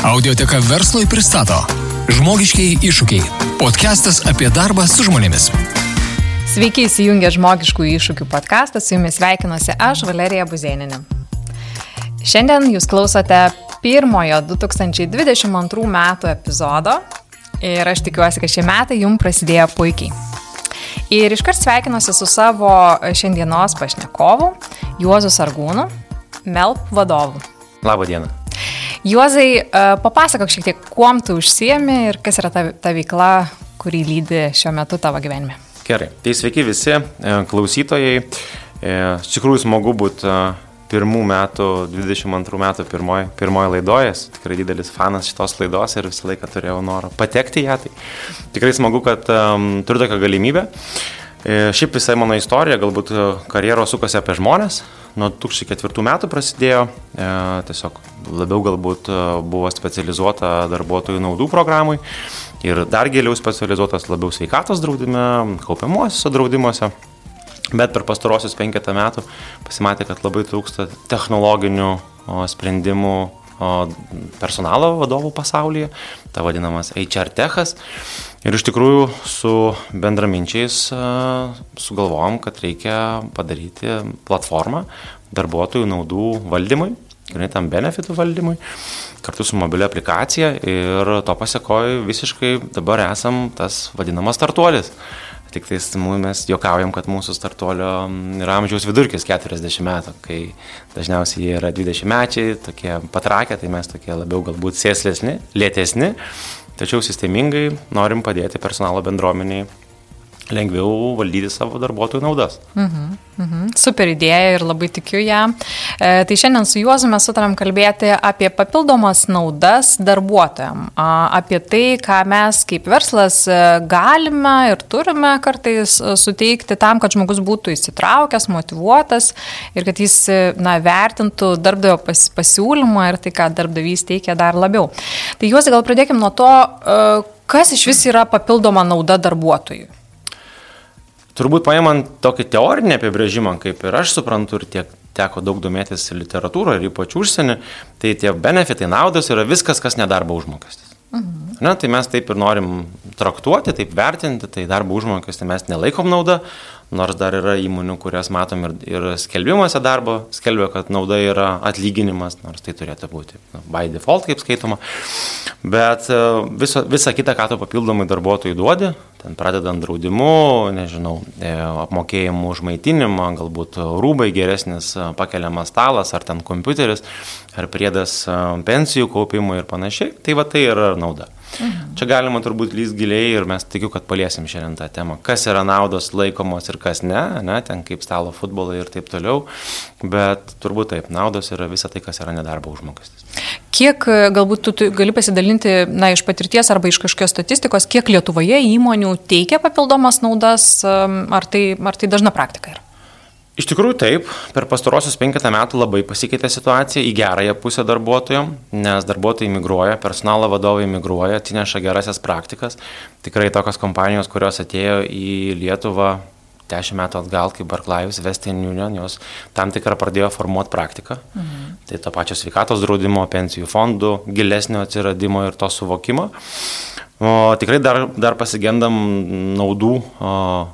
Audioteka verslui pristato Žmogiškiai iššūkiai. Podcastas apie darbą su žmonėmis. Sveiki įsijungę žmogiškų iššūkių podcastą, su jumis sveikinuosi aš, Valerija Buzėninė. Šiandien jūs klausote pirmojo 2022 metų epizodo ir aš tikiuosi, kad šie metai jums prasidėjo puikiai. Ir iškart sveikinuosi su savo šiandienos pašnekovu, Juozu Sargūnu, MELP vadovu. Labą dieną. Juozai, e, papasakok šiek tiek, kuom tu užsiemi ir kas yra ta, ta veikla, kurį lydi šiuo metu tavo gyvenime. Gerai, tai sveiki visi e, klausytojai. E, iš tikrųjų smagu būti pirmų metų, 22 metų pirmoji, pirmoji laidoje, esu tikrai didelis fanas šitos laidos ir visą laiką turėjau norą patekti ją. Tai tikrai smagu, kad um, turiu tokią galimybę. E, šiaip visai mano istorija, galbūt karjeros sukasi apie žmonės, nuo 2004 metų prasidėjo, e, tiesiog labiau galbūt e, buvo specializuota darbuotojų naudų programui. Ir dar giliau specializuotas labiau sveikatos draudime, kaupiamuosiuose draudimuose. Bet per pastarosius penketą metų pasimatė, kad labai trūksta technologinių sprendimų personalo vadovų pasaulyje, ta vadinamas HR techas. Ir iš tikrųjų su bendraminčiais sugalvojom, kad reikia padaryti platformą darbuotojų naudų valdymui, grinai tam benefitų valdymui, kartu su mobilia aplikacija ir to pasiekoju visiškai dabar esam tas vadinamas startuolis. Tik tais mes juokaujam, kad mūsų startuolio yra amžiaus vidurkis 40 metų, kai dažniausiai jie yra 20 mečiai, tokie patrakę, tai mes tokie labiau galbūt sėslesni, lėtesni, tačiau sistemingai norim padėti personalo bendruomeniai lengviau valdyti savo darbuotojų naudas. Mhm, mhm. Super idėja ir labai tikiu ją. E, tai šiandien su Juozu mes sutarėm kalbėti apie papildomas naudas darbuotojams, apie tai, ką mes kaip verslas e, galime ir turime kartais e, suteikti tam, kad žmogus būtų įsitraukęs, motivuotas ir kad jis na, vertintų darbdavio pas, pasiūlymą ir tai, ką darbdavys teikia dar labiau. Tai Juozu, gal pradėkime nuo to, e, kas iš vis yra papildoma nauda darbuotojui. Turbūt paimant tokį teorinį apibrėžimą, kaip ir aš suprantu, ir tiek teko daug domėtis literatūroje ir ypač užsienį, tai tie benefitai naudos yra viskas, kas nedarbo užmokestis. Mhm. Na, tai mes taip ir norim traktuoti, taip vertinti, tai darbo užmokestį mes nelaikom naudą, nors dar yra įmonių, kurias matom ir, ir skelbimuose darbo, skelbia, kad nauda yra atlyginimas, nors tai turėtų būti na, by default, kaip skaitoma. Bet e, viso, visą kitą, ką tu papildomai darbuotojai duodi, ten pradedant draudimu, nežinau, e, apmokėjimu už maitinimą, galbūt rūbai geresnis e, pakeliamas stalas, ar ten kompiuteris, ar priedas pensijų kaupimui ir panašiai, tai va tai yra nauda. Mhm. Čia galima turbūt lys giliai ir mes tikiu, kad paliesim šiandien tą temą. Kas yra naudos laikomos ir kas ne, ne, ten kaip stalo futbolai ir taip toliau, bet turbūt taip, naudos yra visa tai, kas yra nedarbo užmokestis. Kiek galbūt tu gali pasidalinti, na, iš patirties arba iš kažkokios statistikos, kiek Lietuvoje įmonių teikia papildomas naudas, ar tai, ar tai dažna praktika yra? Iš tikrųjų taip, per pastarosius penketą metų labai pasikeitė situacija į gerąją pusę darbuotojom, nes darbuotojai migruoja, personalo vadovai migruoja, atsineša gerasias praktikas. Tikrai tokios kompanijos, kurios atėjo į Lietuvą dešimt metų atgal, kaip Barclays, Western Union, jos tam tikrą pradėjo formuoti praktiką. Mhm. Tai to pačio sveikatos draudimo, pensijų fondų, gilesnio atsiradimo ir to suvokimo. O tikrai dar, dar pasigendam naudų o,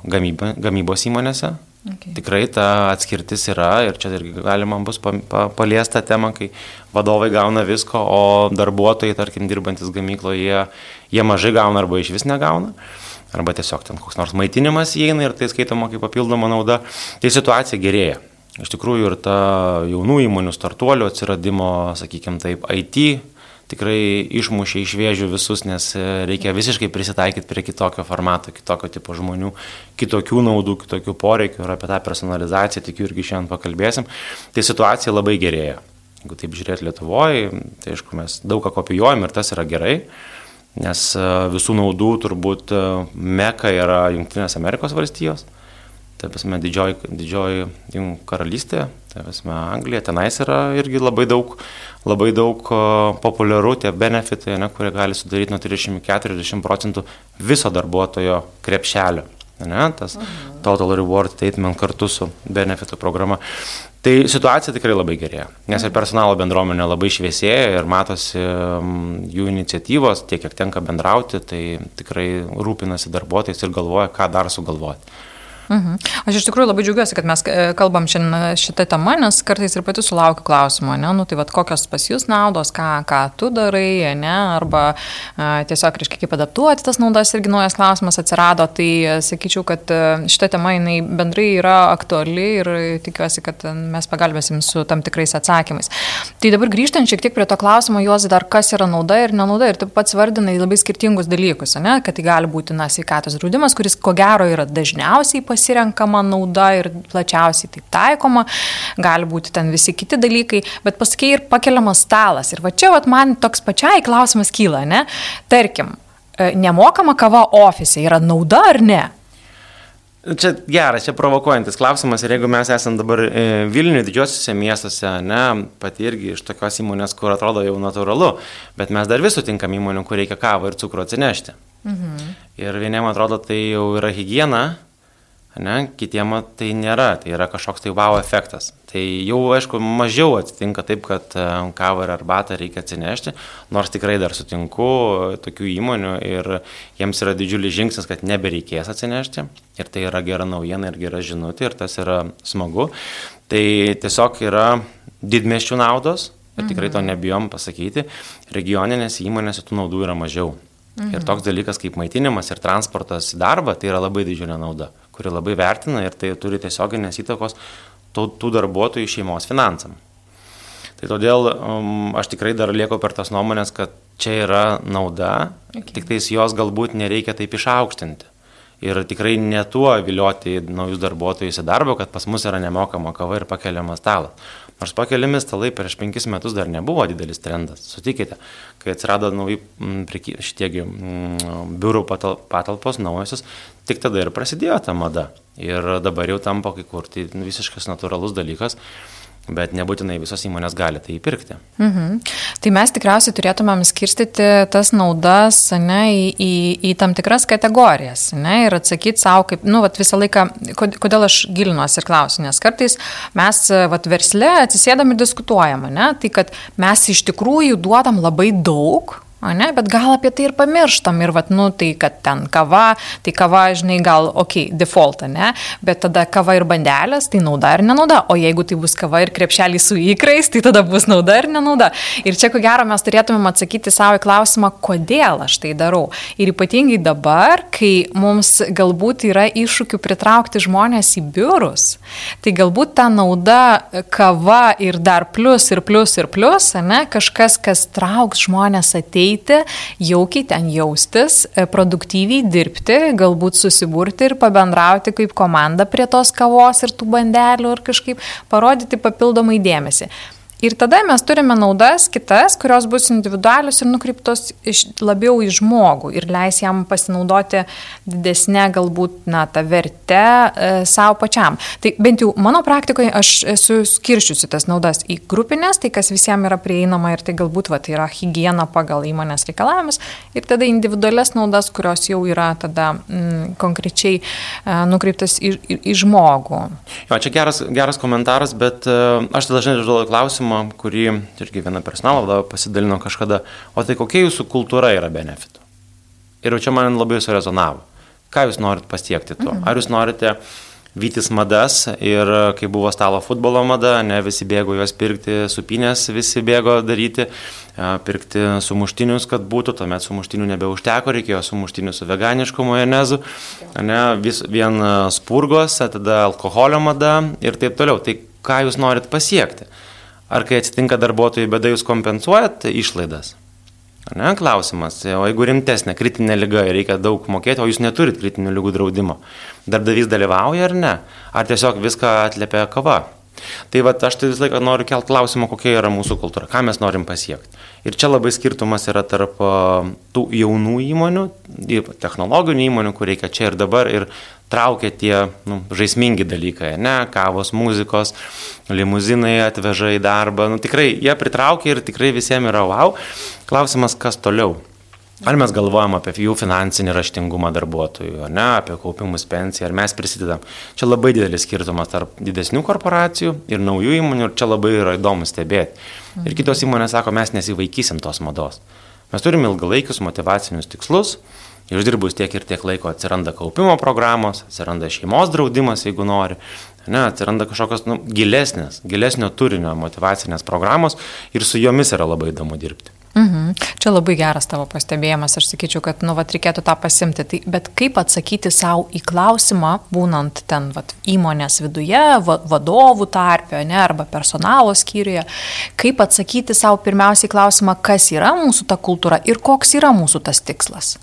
gamyba, gamybos įmonėse, Okay. Tikrai ta atskirtis yra ir čia irgi galima bus pa, pa, paliesta tema, kai vadovai gauna visko, o darbuotojai, tarkim, dirbantis gamykloje, jie, jie mažai gauna arba iš vis negauna. Arba tiesiog ten koks nors maitinimas įeina ir tai skaitoma kaip papildoma nauda. Tai situacija gerėja. Iš tikrųjų ir ta jaunų įmonių startuolių atsiradimo, sakykime taip, IT tikrai išmušė iš vėžių visus, nes e, reikia visiškai prisitaikyti prie kitokio formato, kitokio tipo žmonių, kitokių naudų, kitokių poreikių ir apie tą personalizaciją tikiu irgi šiandien pakalbėsim. Tai situacija labai gerėja. Jeigu taip žiūrėti Lietuvoje, tai aišku, mes daug ką kopijuojam ir tas yra gerai, nes e, visų naudų turbūt e, meka yra Junktinės Amerikos valstijos tai prasme, didžioji, didžioji karalystė, prasme, Anglija, tenais yra irgi labai daug, labai daug populiaru tie benefitai, ne, kurie gali sudaryti nuo 30-40 procentų viso darbuotojo krepšelio. Ne, tas mhm. Total Reward Statement kartu su benefitų programa. Tai situacija tikrai labai gerėja, nes ir personalo bendruomenė labai šviesėja ir matosi jų iniciatyvos, tiek kiek tenka bendrauti, tai tikrai rūpinasi darbuotojais ir galvoja, ką dar sugalvoti. Mhm. Aš iš tikrųjų labai džiaugiuosi, kad mes e, kalbam šiandien šitą temą, nes kartais ir pati sulaukiu klausimą, ne, nu tai vad kokios pas jūs naudos, ką, ką tu darai, ne, arba a, e, tiesiog, reiškia, kaip adaptuoti tas naudas, irgi naujas klausimas atsirado, tai e, sakyčiau, kad šitą temą jinai bendrai yra aktuali ir tikiuosi, kad mes pagalbėsim su tam tikrais atsakymais. Tai dabar grįžtant šiek tiek prie to klausimo, juos dar kas yra nauda ir nenauda, ir tu pats vardinai labai skirtingus dalykus, ne, kad tai gali būti, na, sveikatos draudimas, kuris ko gero yra dažniausiai pasirinktas pasirenkama nauda ir plačiausiai tai taikoma, gali būti ten visi kiti dalykai, bet pasakai ir pakeliamas stalas. Ir va čia vat, man toks pačiai klausimas kyla, ne? Tarkim, e, nemokama kava ofise yra nauda ar ne? Čia geras, čia provokuojantis klausimas ir jeigu mes esame dabar e, Vilniuje, didžiosiuose miestuose, ne, pati irgi iš tokios įmonės, kur atrodo jau natūralu, bet mes dar vis sutinkam įmonių, kur reikia kavą ir cukrų atsinešti. Mhm. Ir vieniem atrodo tai jau yra hygiena, ne, kitiem tai nėra, tai yra kažkoks tai wow efektas. Tai jau, aišku, mažiau atsitinka taip, kad e, kavą ir arbatą reikia atsinešti, nors tikrai dar sutinku tokių įmonių ir jiems yra didžiulis žingsnis, kad nebereikės atsinešti ir tai yra gera naujiena ir gera žinutė ir tas yra smagu. Tai tiesiog yra didmeščių naudos ir tikrai to mhm. nebijom pasakyti, regioninėse įmonėse tų naudų yra mažiau. Mhm. Ir toks dalykas kaip maitinimas ir transportas į darbą, tai yra labai didžiulė nauda kuri labai vertina ir tai turi tiesioginės įtakos tų, tų darbuotojų šeimos finansam. Tai todėl um, aš tikrai dar lieku per tas nuomonės, kad čia yra nauda, okay. tik tais jos galbūt nereikia taip išaukštinti. Ir tikrai ne tuo vilioti naujus darbuotojus į darbą, kad pas mus yra nemokama kava ir pakeliamas stalas. Nors pakeliami stalai prieš penkis metus dar nebuvo didelis trendas. Sutikite, kai atsirado nauji šitiegi biurų patalpos naujosios, tik tada ir prasidėjo ta mada. Ir dabar jau tampa kai kur tai visiškas natūralus dalykas bet nebūtinai visos įmonės gali tai įpirkti. Mhm. Tai mes tikriausiai turėtumėm skirstyti tas naudas ne, į, į, į tam tikras kategorijas ne, ir atsakyti savo, kaip, nu, vat, visą laiką, kodėl aš gilinuosi ir klausiu, nes kartais mes vat, versle atsisėdam ir diskutuojam, ne, tai kad mes iš tikrųjų duodam labai daug O ne, bet gal apie tai ir pamirštam ir, vat, nu, tai kad ten kava, tai kava, žinai, gal, okei, okay, default, ne, bet tada kava ir bandelės, tai nauda ar nenauda, o jeigu tai bus kava ir krepšelį su įkrais, tai tada bus nauda ar nenauda. Ir čia, ko gero, mes turėtumėm atsakyti savo į klausimą, kodėl aš tai darau. Ir ypatingai dabar, kai mums galbūt yra iššūkių pritraukti žmonės į biurus, tai galbūt ta nauda kava ir dar plus ir plus ir plus, ne, kažkas, kas trauks žmonės ateiti eiti, jaukiai ten jaustis, e, produktyviai dirbti, galbūt susiburti ir pabendrauti kaip komanda prie tos kavos ir tų bandelių ir kažkaip parodyti papildomai dėmesį. Ir tada mes turime naudas kitas, kurios bus individualios ir nukreiptos iš, labiau į žmogų ir leis jam pasinaudoti didesnė galbūt na, tą vertę e, savo pačiam. Tai bent jau mano praktikoje aš esu skiršiusi tas naudas į grupinės, tai kas visiems yra prieinama ir tai galbūt va, tai yra hygiena pagal įmonės reikalavimus ir tada individualias naudas, kurios jau yra tada mm, konkrečiai e, nukreiptas į, į, į žmogų. Jo, čia geras, geras komentaras, bet e, aš dažnai užduodu klausimą klausimą, kurį irgi viena personalo vadovė pasidalino kažkada, o tai kokia jūsų kultūra yra benefitų? Ir čia man labai surezonavo. Ką jūs norit pasiekti tuo? Mhm. Ar jūs norite vytis madas ir kai buvo stalo futbolo mada, ne visi bėgo juos pirkti, supinės visi bėgo daryti, pirkti sumuštinius, kad būtų, tuomet sumuštinių nebeužteko, reikėjo sumuštinių su veganišku majonezu, ne, vis, vien spurgos, tada alkoholio mada ir taip toliau. Tai ką jūs norit pasiekti? Ar kai atsitinka darbuotojai bėda, jūs kompensuojat išlaidas? Ne, klausimas. O jeigu rimtesnė kritinė lyga ir reikia daug mokėti, o jūs neturit kritinių lygų draudimo, darbdavys dalyvauja ar ne? Ar tiesiog viską atliepia kava? Tai va, aš tai visą laiką noriu kelt klausimą, kokia yra mūsų kultūra, ką mes norim pasiekti. Ir čia labai skirtumas yra tarp tų jaunų įmonių, technologinių įmonių, kur reikia čia ir dabar, ir traukia tie nu, žaismingi dalykai, ne, kavos, muzikos, limuzinai atveža į darbą, nu, tikrai jie pritraukia ir tikrai visiems yra wow. Klausimas, kas toliau. Ar mes galvojam apie jų finansinį raštingumą darbuotojų, ne, apie kaupimus pensiją, ar mes prisidedam. Čia labai didelis skirtumas tarp didesnių korporacijų ir naujų įmonių ir čia labai yra įdomu stebėti. Ir kitos įmonės sako, mes nesivaikysim tos mados. Mes turime ilgalaikius motivacinius tikslus, išdirbus tiek ir tiek laiko atsiranda kaupimo programos, atsiranda šeimos draudimas, jeigu nori, ne, atsiranda kažkokios nu, gilesnės, gilesnio turinio motivacinės programos ir su jomis yra labai įdomu dirbti. Mhm. Čia labai geras tavo pastebėjimas, aš sakyčiau, kad, nu, vat, reikėtų tą pasimti. Tai, bet kaip atsakyti savo į klausimą, būnant ten vat, įmonės viduje, va, vadovų tarpio, ne, arba personalo skyriuje, kaip atsakyti savo pirmiausiai klausimą, kas yra mūsų ta kultūra ir koks yra mūsų tas tikslas?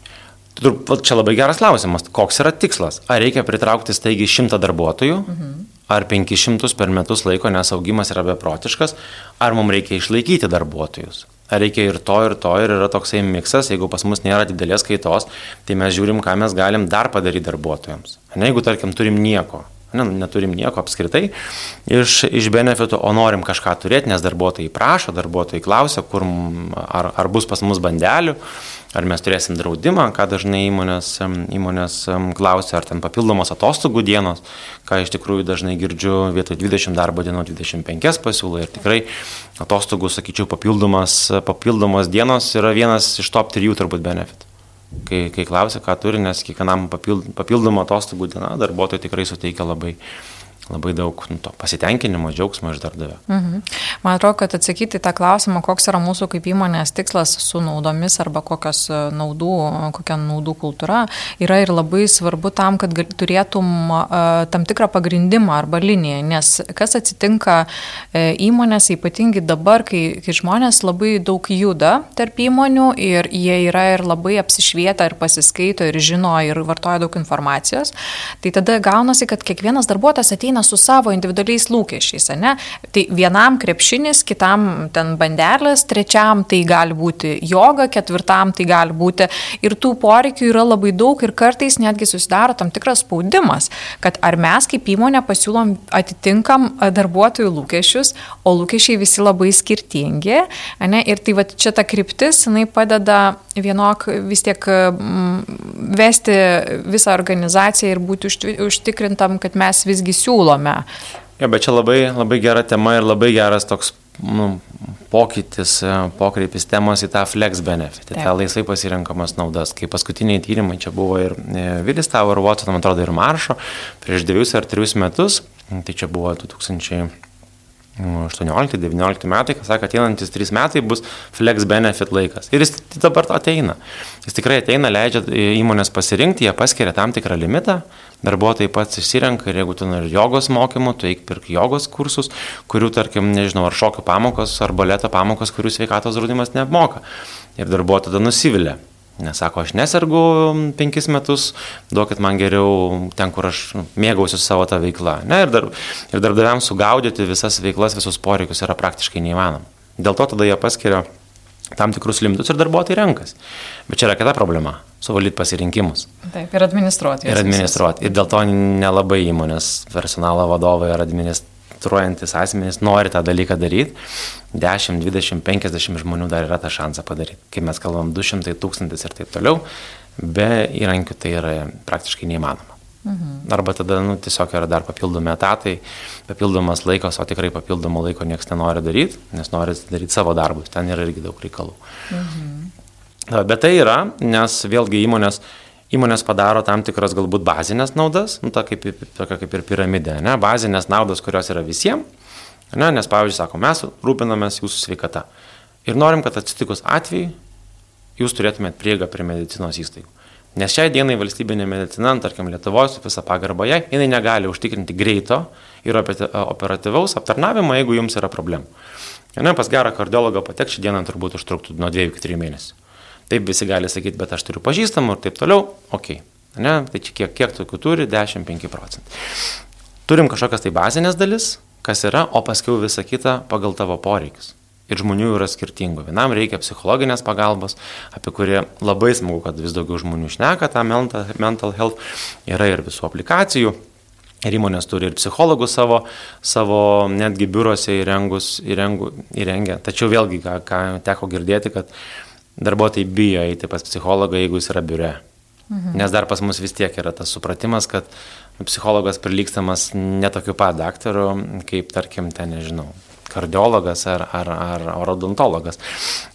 Čia labai geras klausimas. Koks yra tikslas? Ar reikia pritraukti staigiai šimtą darbuotojų? Mhm. Ar 500 per metus laiko, nes augimas yra beprotiškas? Ar mums reikia išlaikyti darbuotojus? Reikia ir to, ir to, ir yra toksai miksas, jeigu pas mus nėra didelės kaitos, tai mes žiūrim, ką mes galim dar padaryti darbuotojams. Ne, jeigu, tarkim, turim nieko, ne, neturim nieko apskritai iš, iš benefitų, o norim kažką turėti, nes darbuotojai prašo, darbuotojai klausia, kur, ar, ar bus pas mus bandelių, ar mes turėsim draudimą, ką dažnai įmonės, įmonės klausia, ar ten papildomos atostogų dienos, ką iš tikrųjų dažnai girdžiu, vietoj 20 darbo dienų 25 pasiūlo ir tikrai atostogų, sakyčiau, papildomas, papildomos dienos yra vienas iš top 3 turbūt benefitų. Kai, kai klausia, ką turi, nes kiekvienam papildomą atostogų dieną darbuotojai tikrai suteikia labai, labai daug nu, to pasitenkinimo, džiaugsmo iš darbdavio. Mhm. Man atrodo, kad atsakyti tą klausimą, koks yra mūsų kaip įmonės tikslas su naudomis arba kokios e, naudų, kokia naudų kultūra, yra ir labai svarbu tam, kad turėtum uh, tam tikrą pagrindimą arba liniją, nes kas atsitinka įmonėse, ypatingai dabar, kai, kai žmonės labai daug juda tarp įmonių ir jie yra ir labai apsišvietę ir pasiskaito ir žino ir vartoja daug informacijos, tai tada gaunasi, kad kiekvienas darbuotojas ateina ateina su savo individualiais lūkesčiais, ne? Tai vienam krepšinis, kitam ten bandelės, trečiam tai gali būti joga, ketvirtam tai gali būti ir tų poreikių yra labai daug ir kartais netgi susidaro tam tikras spaudimas, kad ar mes kaip įmonė pasiūlom atitinkam darbuotojų lūkesčius, o lūkesčiai visi labai skirtingi, ne? Ir tai va čia ta kryptis, jinai padeda vienok vis tiek mm, vesti visą organizaciją ir būti užtikrintam, kad mes visgi siūlom siūlome. Ja, bet čia labai, labai gera tema ir labai geras toks nu, pokytis, e, pokreipis temos į tą flex benefit, į tą laisvai pasirinkamas naudas. Kai paskutiniai tyrimai čia buvo ir Vilis e, Tower, Watson, man atrodo, ir Maršo prieš dviejus ar trijus metus, tai čia buvo 2000. 18-19 metai, kas sako, ateinantis 3 metai bus flex benefit laikas. Ir jis dabar ateina. Jis tikrai ateina, leidžia įmonės pasirinkti, jie paskiria tam tikrą limitą, darbuotojai pats išsirenka ir jeigu tu nori jogos mokymų, tu eik pirk jogos kursus, kurių, tarkim, nežinau, ar šokių pamokos, ar baleto pamokos, kurių sveikatos draudimas neapmoka. Ir darbuotojai tada nusivilia. Nesako, aš nesergu penkis metus, duokit man geriau ten, kur aš nu, mėgausiu savo tą veiklą. Ne, ir, dar, ir darbdaviams sugaudyti visas veiklas, visus poreikius yra praktiškai neįmanoma. Dėl to tada jie paskiria tam tikrus limitus ir darbuotojai renkas. Bet čia yra kita problema - suvaldyti pasirinkimus. Taip, ir administruoti. Ir administruoti. Ir dėl to nelabai įmonės personalo vadovai ar administruotojai menstruojantis asmenys nori tą dalyką daryti, 10, 20, 50 žmonių dar yra tą šansą padaryti. Kai mes kalbam 200 tūkstantis ir taip toliau, be įrankių tai yra praktiškai neįmanoma. Mhm. Arba tada nu, tiesiog yra dar papildomi etatai, papildomas laikas, o tikrai papildomo laiko niekas nenori daryti, nes nori daryti savo darbus, ten yra irgi daug reikalų. Mhm. Bet tai yra, nes vėlgi įmonės Įmonės padaro tam tikras galbūt bazinės naudas, nu, ta kaip, tokia kaip ir piramidė, ne? bazinės naudos, kurios yra visiems, ne? nes pavyzdžiui, sako, mes rūpinamės jūsų sveikata ir norim, kad atsitikus atveju jūs turėtumėt prieigą prie medicinos įstaigų. Nes šiai dienai valstybinė medicina, tarkim Lietuvoje su visa pagarba jai, jinai negali užtikrinti greito ir operatyvaus aptarnavimo, jeigu jums yra problemų. Ne, pas gerą kardiologą patek šią dieną turbūt užtruktų nuo 2 iki 3 mėnesių. Taip visi gali sakyti, bet aš turiu pažįstamų ir taip toliau, ok. Ne, tai čia kiek, kiek tokių turi, 10-5 procentai. Turim kažkokias tai bazinės dalis, kas yra, o paskui visa kita pagal tavo poreikius. Ir žmonių yra skirtingų. Vienam reikia psichologinės pagalbos, apie kurį labai smagu, kad vis daugiau žmonių šneka tą mental, health. Yra ir visų aplikacijų. Ir įmonės turi ir psichologų savo, savo netgi biurose įrengus, įrengu, įrengę. Tačiau vėlgi, ką, ką teko girdėti, kad darbuotojai bijo eiti pas psichologą, jeigu jis yra biure. Mhm. Nes dar pas mus vis tiek yra tas supratimas, kad psichologas prilykstamas netokiu pat daktaru, kaip tarkim, ten nežinau, kardiologas ar, ar, ar odontologas.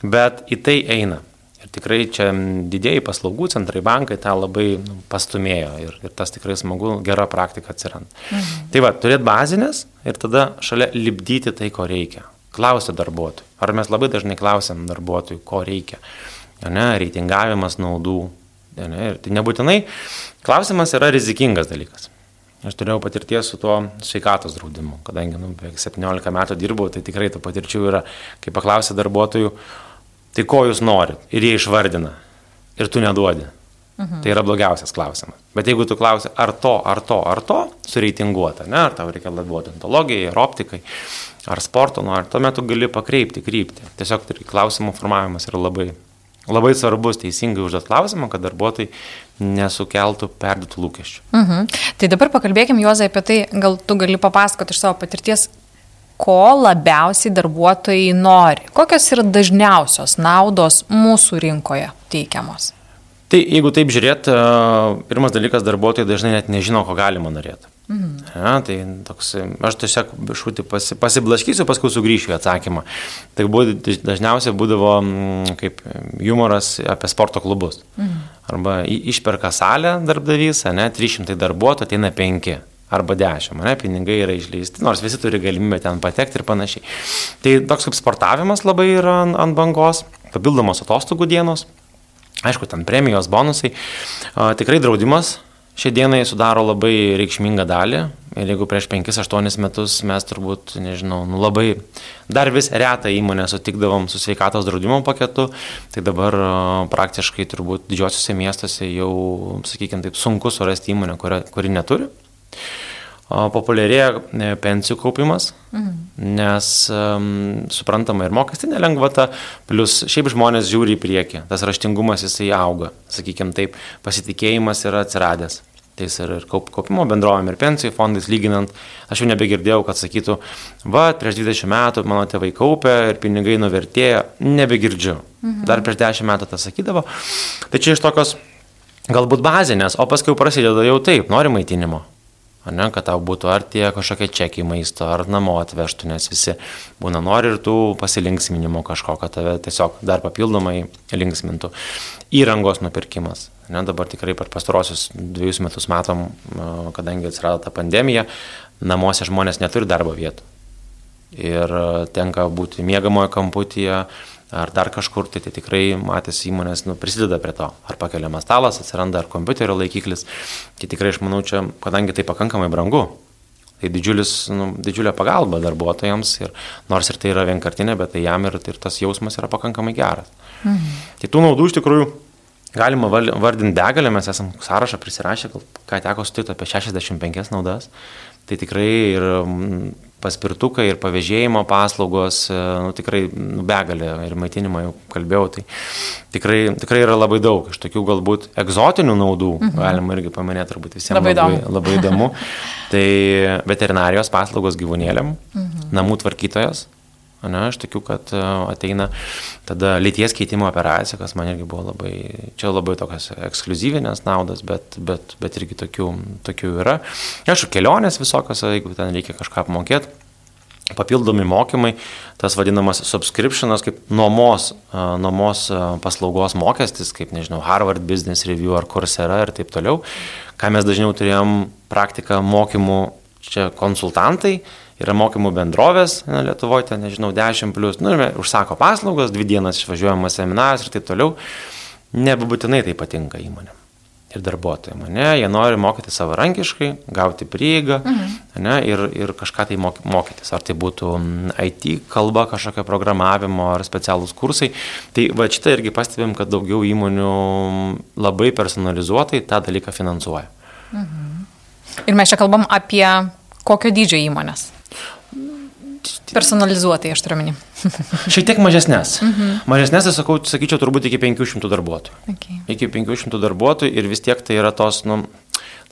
Bet į tai eina. Ir tikrai čia didėjai paslaugų centrai, bankai tą labai nu, pastumėjo ir, ir tas tikrai smagu, gera praktika atsiranda. Mhm. Tai va, turėti bazinės ir tada šalia libdyti tai, ko reikia. Klausia darbuotojų. Ar mes labai dažnai klausiam darbuotojų, ko reikia. Ne, reitingavimas naudų. Ne, ir tai nebūtinai klausimas yra rizikingas dalykas. Aš turėjau patirties su tuo sveikatos draudimu, kadangi nu, beveik 17 metų dirbau, tai tikrai tų patirčių yra, kai paklausė darbuotojų, tai ko jūs norit ir jie išvardina ir tu neduodi. Mhm. Tai yra blogiausias klausimas. Bet jeigu tu klausi, ar to, ar to, ar to, sureitinguota, ne, ar tau reikia labiau odontologijai, ar optikai, ar sporto nori, tuomet tu gali pakreipti kryptį. Tiesiog tai klausimų formavimas yra labai, labai svarbus, teisingai užduot klausimą, kad darbuotojai nesukeltų perdėtų lūkesčių. Mhm. Tai dabar pakalbėkime, Juozai, apie tai, gal tu gali papasakoti iš savo patirties, ko labiausiai darbuotojai nori? Kokios yra dažniausios naudos mūsų rinkoje teikiamos? Tai jeigu taip žiūrėt, pirmas dalykas, darbuotojai dažnai net nežino, ko galima norėti. Mhm. Ja, tai toks, aš tiesiog šūti pasi, pasiblaškysiu, paskui sugrįšiu atsakymą. Tai buvo, dažniausiai būdavo kaip humoras apie sporto klubus. Mhm. Arba išperka salę darbdavys, ne, 300 darbuotojų, ateina 5 arba 10, ne, pinigai yra išleisti, nors visi turi galimybę ten patekti ir panašiai. Tai toks kaip sportavimas labai yra ant, ant bangos, papildomos atostogų dienos, aišku, ten premijos, bonusai, a, tikrai draudimas šiai dienai sudaro labai reikšmingą dalį. Ir jeigu prieš 5-8 metus mes turbūt, nežinau, nu labai dar vis retą įmonę sutikdavom su sveikatos draudimo paketu, tai dabar praktiškai turbūt didžiosiuose miestuose jau, sakykime, taip sunku surasti įmonę, kuri, kuri neturi populiarėja e, pensijų kaupimas, mhm. nes um, suprantama ir mokestinė lengvata, plus šiaip žmonės žiūri į priekį, tas raštingumas jisai auga, sakykime taip, pasitikėjimas yra atsiradęs. Tai ir, ir kaup, kaupimo bendrovėm, ir pensijų fondais lyginant, aš jau nebegirdėjau, kad sakytų, va, prieš 20 metų mano tėvai kaupė ir pinigai nuvertėjo, nebegirdžiu. Mhm. Dar prieš 10 metų tą sakydavo. Tai čia iš tokios galbūt bazinės, o paskui prasideda jau taip, nori maitinimo ne, kad tau būtų ar tie kažkokie čekiai maisto, ar namo atvežtų, nes visi būna nori ir tų pasilinksminimo kažko, kad tave tiesiog dar papildomai linksmintų. Įrangos nupirkimas. Ne, dabar tikrai per pastarosius dviejus metus matom, kadangi atsirado ta pandemija, namuose žmonės neturi darbo vietų. Ir tenka būti mėgamojo kamputyje, ar dar kažkur, tai, tai tikrai matęs įmonės nu, prisideda prie to. Ar pakeliamas stalas, atsiranda ar kompiuterio laikiklis. Tai tikrai aš manau, čia, kadangi tai pakankamai brangu, tai didžiulis, nu, didžiulė pagalba darbuotojams ir nors ir tai yra vienkartinė, bet tai jam ir, ir tas jausmas yra pakankamai geras. Mhm. Tai tų naudų iš tikrųjų galima vardinti begalę, mes esam sąrašą prisirašę, ką teko sutikti apie 65 naudas. Tai tikrai ir paspirtukai ir pavėžėjimo paslaugos, e, nu, tikrai nu, begalė ir maitinimą jau kalbėjau, tai tikrai, tikrai yra labai daug. Iš tokių galbūt egzotinių naudų mhm. galima irgi paminėti, turbūt visiems labai, labai, įdomu. labai įdomu. tai veterinarijos paslaugos gyvūnėliam, mhm. namų tvarkytojas, Ne, aš tikiu, kad e, ateina tada lyties keitimo operacija, kas man irgi buvo labai, čia labai tokios ekskluzyvinės naudos, bet, bet, bet irgi tokių, tokių yra. Aišku, kelionės visokios, jeigu ten reikia kažką apmokėti. Papildomi mokymai, tas vadinamas subscriptionas, kaip nuomos, e, nuomos e, paslaugos mokestis, kaip, nežinau, Harvard Business Review ar Coursera ir taip toliau. Ką mes dažniau turėjom praktiką mokymų, čia konsultantai, yra mokymų bendrovės, na, Lietuvoje, ten, nežinau, 10 plus, nu, ir užsako paslaugas, dvi dienas išvažiuojamas seminaras ir taip toliau. Nebūtinai tai patinka įmonėm ir darbuotojai. Ne, jie nori mokyti savarankiškai, gauti prieigą mhm. ne, ir, ir kažką tai mokytis. Ar tai būtų IT kalba, kažkokia programavimo ar specialūs kursai. Tai va šitą irgi pastebėm, kad daugiau įmonių labai personalizuotai tą dalyką finansuoja. Mhm. Ir mes čia kalbam apie kokio dydžio įmonės? Personalizuotai, aš turiu menį. Šiek tiek mažesnės. Mhm. Mažesnės, tai sakau, sakyčiau, turbūt iki 500 darbuotojų. Okay. Iki 500 darbuotojų ir vis tiek tai yra tos, nu,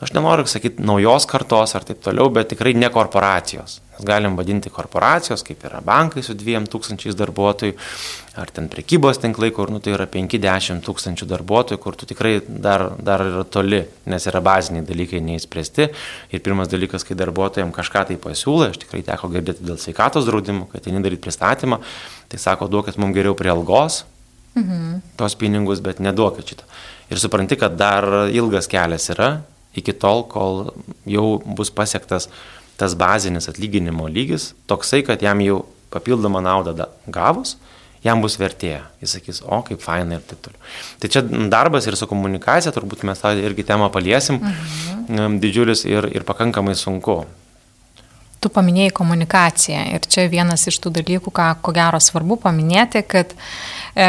aš nenoriu sakyti naujos kartos ar taip toliau, bet tikrai ne korporacijos. Mes galim vadinti korporacijos, kaip yra bankai su 2000 darbuotojų, ar ten prekybos tinklai, kur nu, tai yra 5-10 tūkstančių darbuotojų, kur tu tikrai dar, dar yra toli, nes yra baziniai dalykai neįspręsti. Ir pirmas dalykas, kai darbuotojams kažką tai pasiūlė, aš tikrai teko girdėti dėl sveikatos draudimų, kad jie daryti pristatymą, tai sako, duokit mums geriau prie algos mhm. tos pinigus, bet neduokit šitą. Ir supranti, kad dar ilgas kelias yra iki tol, kol jau bus pasiektas tas bazinis atlyginimo lygis toksai, kad jam jau papildomą naudą gavus, jam bus vertėja. Jis sakys, o kaip faina ir taip toliau. Tai čia darbas ir su komunikacija, turbūt mes tą irgi temą paliesim, mhm. didžiulis ir, ir pakankamai sunku. Tu paminėjai komunikaciją ir čia vienas iš tų dalykų, ką ko gero svarbu paminėti, kad e,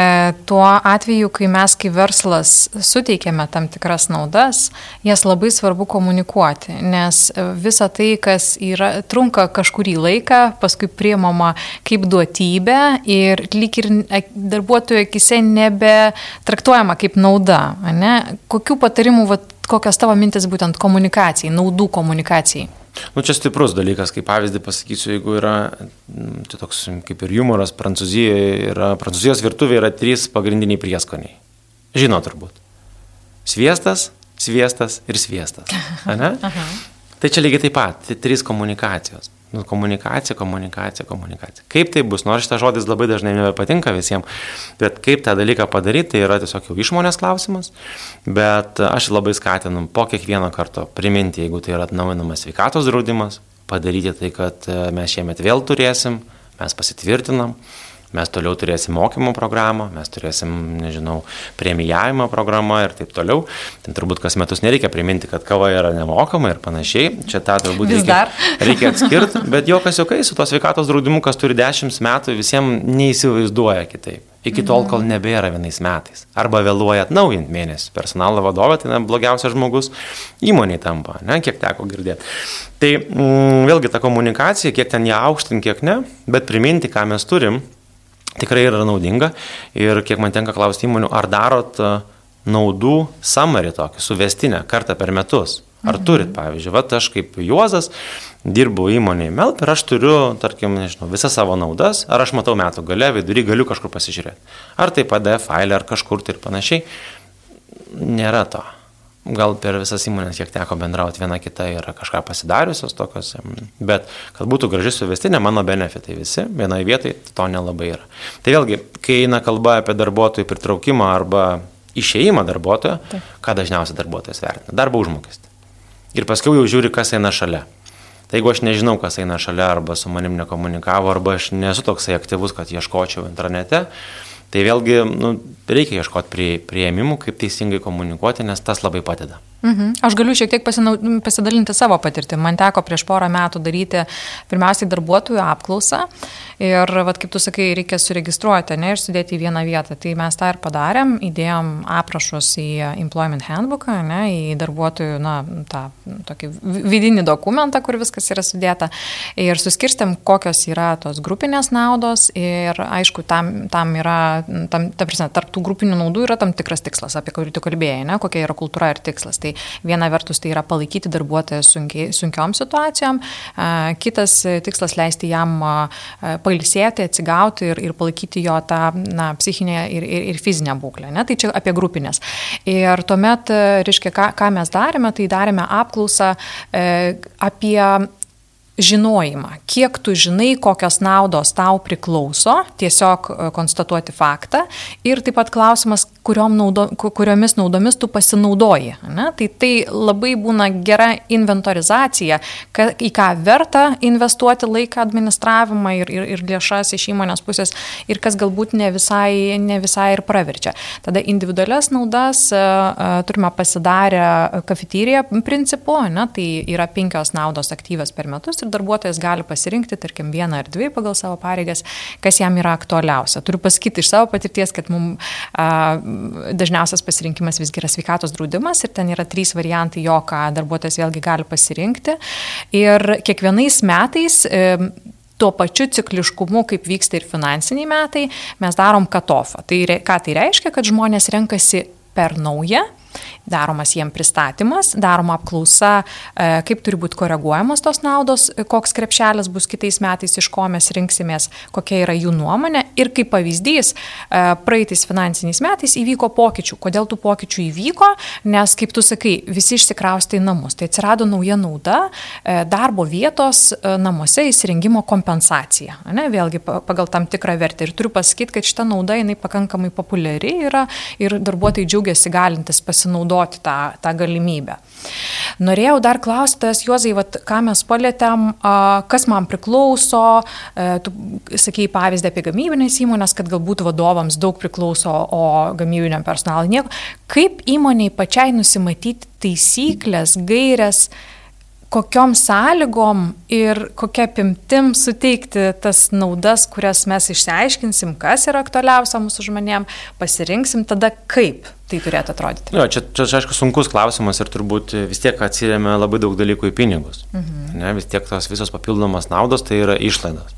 tuo atveju, kai mes kaip verslas suteikėme tam tikras naudas, jas labai svarbu komunikuoti, nes visa tai, kas yra, trunka kažkurį laiką, paskui priemama kaip duotybė ir lyg ir darbuotojų akise nebe traktuojama kaip nauda. Ne? Kokių patarimų, vat, kokios tavo mintis būtent komunikacijai, naudų komunikacijai? Nu, čia stiprus dalykas, kaip pavyzdį pasakysiu, jeigu yra, tai toks kaip ir humoras, Prancūzijoje yra, Prancūzijos virtuvėje yra trys pagrindiniai prieskoniai. Žino turbūt. Sviestas, sviestas ir sviestas. Ne? Tai čia lygiai taip pat, tai trys komunikacijos. Nu, komunikacija, komunikacija, komunikacija. Kaip tai bus, nors šitas žodis labai dažnai nebepatinka visiems, bet kaip tą dalyką padaryti, tai yra tiesiog jau išmonės klausimas, bet aš labai skatinu po kiekvieno karto priminti, jeigu tai yra atnaujinamas sveikatos draudimas, padaryti tai, kad e, mes šiemet vėl turėsim, mes pasitvirtinam, mes toliau turėsim mokymo programą, mes turėsim, nežinau, premijavimo programą ir taip toliau. Ten turbūt kas metus nereikia priminti, kad kava yra nemokama ir panašiai. Čia tą turbūt reikia, reikia atskirti, bet jokas jokai su to sveikatos draudimu, kas turi 10 metų, visiems neįsivaizduoja kitaip. Iki tol, kol nebėra vienais metais. Arba vėluoja atnaujinti mėnesį. Personalo vadovė tai na, blogiausias žmogus įmoniai tampa, ne, kiek teko girdėti. Tai mm, vėlgi ta komunikacija, kiek ten ją aukštinti, kiek ne, bet priminti, ką mes turim, tikrai yra naudinga. Ir kiek man tenka klausti įmonių, ar darot e, naudų samarį tokį, suvestinę kartą per metus. Ar mhm. turit, pavyzdžiui, va, aš kaip Juozas dirbu įmonėje Melp ir aš turiu, tarkim, nežinau, visas savo naudas, ar aš matau metų gale, vidury galiu kažkur pasižiūrėti. Ar tai PDF failė, ar kažkur tai ir panašiai. Nėra to gal per visas įmonės, kiek teko bendrauti, viena kita yra kažką pasidariusios tokios, bet kad būtų graži suvestinė, mano benefitai visi, vienoje vietoje to nelabai yra. Tai vėlgi, kai eina kalba apie darbuotojų pritraukimą arba išėjimą darbuotojo, Taip. ką dažniausiai darbuotojas vertina? Darbo užmokestį. Ir paskui jau žiūri, kas eina šalia. Tai jeigu aš nežinau, kas eina šalia, arba su manim nekomunikavo, arba aš nesu toksai aktyvus, kad ieškočiau internete, Tai vėlgi nu, reikia ieškoti prie, prieimimų, kaip teisingai komunikuoti, nes tas labai padeda. Mhm. Aš galiu šiek tiek pasinau, pasidalinti savo patirtį. Man teko prieš porą metų daryti pirmiausiai darbuotojų apklausą ir, vat, kaip tu sakai, reikia suregistruoti ne, ir sudėti į vieną vietą. Tai mes tą ir padarėm, įdėjom aprašus į Employment Handbooką, ne, į darbuotojų, na, tą tokį vidinį dokumentą, kur viskas yra sudėta ir suskirstėm, kokios yra tos grupinės naudos ir, aišku, tam, tam yra, tam, ta prasme, tarp tų grupinių naudų yra tam tikras tikslas, apie kurį tu kalbėjai, ne, kokia yra kultūra ir tikslas. Tai Tai viena vertus tai yra palaikyti darbuotoją sunkiai, sunkiom situacijom, kitas tikslas leisti jam pailsėti, atsigauti ir, ir palaikyti jo tą na, psichinę ir, ir, ir fizinę būklę. Ne? Tai čia apie grupinės. Ir tuomet, reiškia, ką, ką mes darėme, tai darėme apklausą e, apie žinojimą, kiek tu žinai, kokios naudos tau priklauso, tiesiog e, konstatuoti faktą ir taip pat klausimas, naudo, kuriomis naudomis tu pasinaudoji. Ne? Tai tai labai būna gera inventorizacija, ka, į ką verta investuoti laiką administravimą ir, ir, ir lėšas iš įmonės pusės ir kas galbūt ne visai, ne visai ir praverčia. Tada individualias naudas uh, turime pasidarę kafetyriją principu, ne? tai yra penkios naudos aktyvios per metus ir darbuotojas gali pasirinkti, tarkim, vieną ar dvi pagal savo pareigas, kas jam yra aktualiausia. Turiu pasakyti iš savo patirties, kad mums dažniausias pasirinkimas visgi yra sveikatos draudimas ir ten yra trys variantai jo, ką darbuotojas vėlgi gali pasirinkti. Ir kiekvienais metais e, tuo pačiu cikliškumu, kaip vyksta ir finansiniai metai, mes darom katofą. Tai ką tai reiškia, kad žmonės renkasi per naują Daromas jiem pristatymas, daroma apklausa, e, kaip turi būti koreguojamos tos naudos, koks krepšelis bus kitais metais, iš ko mes rinksimės, kokia yra jų nuomonė. Ir kaip pavyzdys, praeitais finansiniais metais įvyko pokyčių. Kodėl tų pokyčių įvyko? Nes, kaip tu sakai, visi išsikraustai į namus. Tai atsirado nauja nauda darbo vietos namuose įsirengimo kompensacija. Ne? Vėlgi pagal tam tikrą vertę. Ir turiu pasakyti, kad šita nauda jinai pakankamai populiari yra ir darbuotojai džiaugiasi galintis pasinaudoti tą, tą galimybę. Norėjau dar klausti, tas Juozai, vat, ką mes palėtėm, kas man priklauso, e, tu sakėjai pavyzdį apie gamybinės įmonės, kad galbūt vadovams daug priklauso, o gamybiniam personalui nieko. Kaip įmoniai pačiai nusimatyti taisyklės, gairias, kokiom sąlygom ir kokia apimtim suteikti tas naudas, kurias mes išsiaiškinsim, kas yra aktualiausia mūsų žmonėm, pasirinksim tada kaip tai turėtų atrodyti. Jo, čia, čia, aišku, sunkus klausimas ir turbūt vis tiek atsiriame labai daug dalykų į pinigus. Mhm. Ne, vis tiek tos visos papildomos naudos tai yra išlaidos.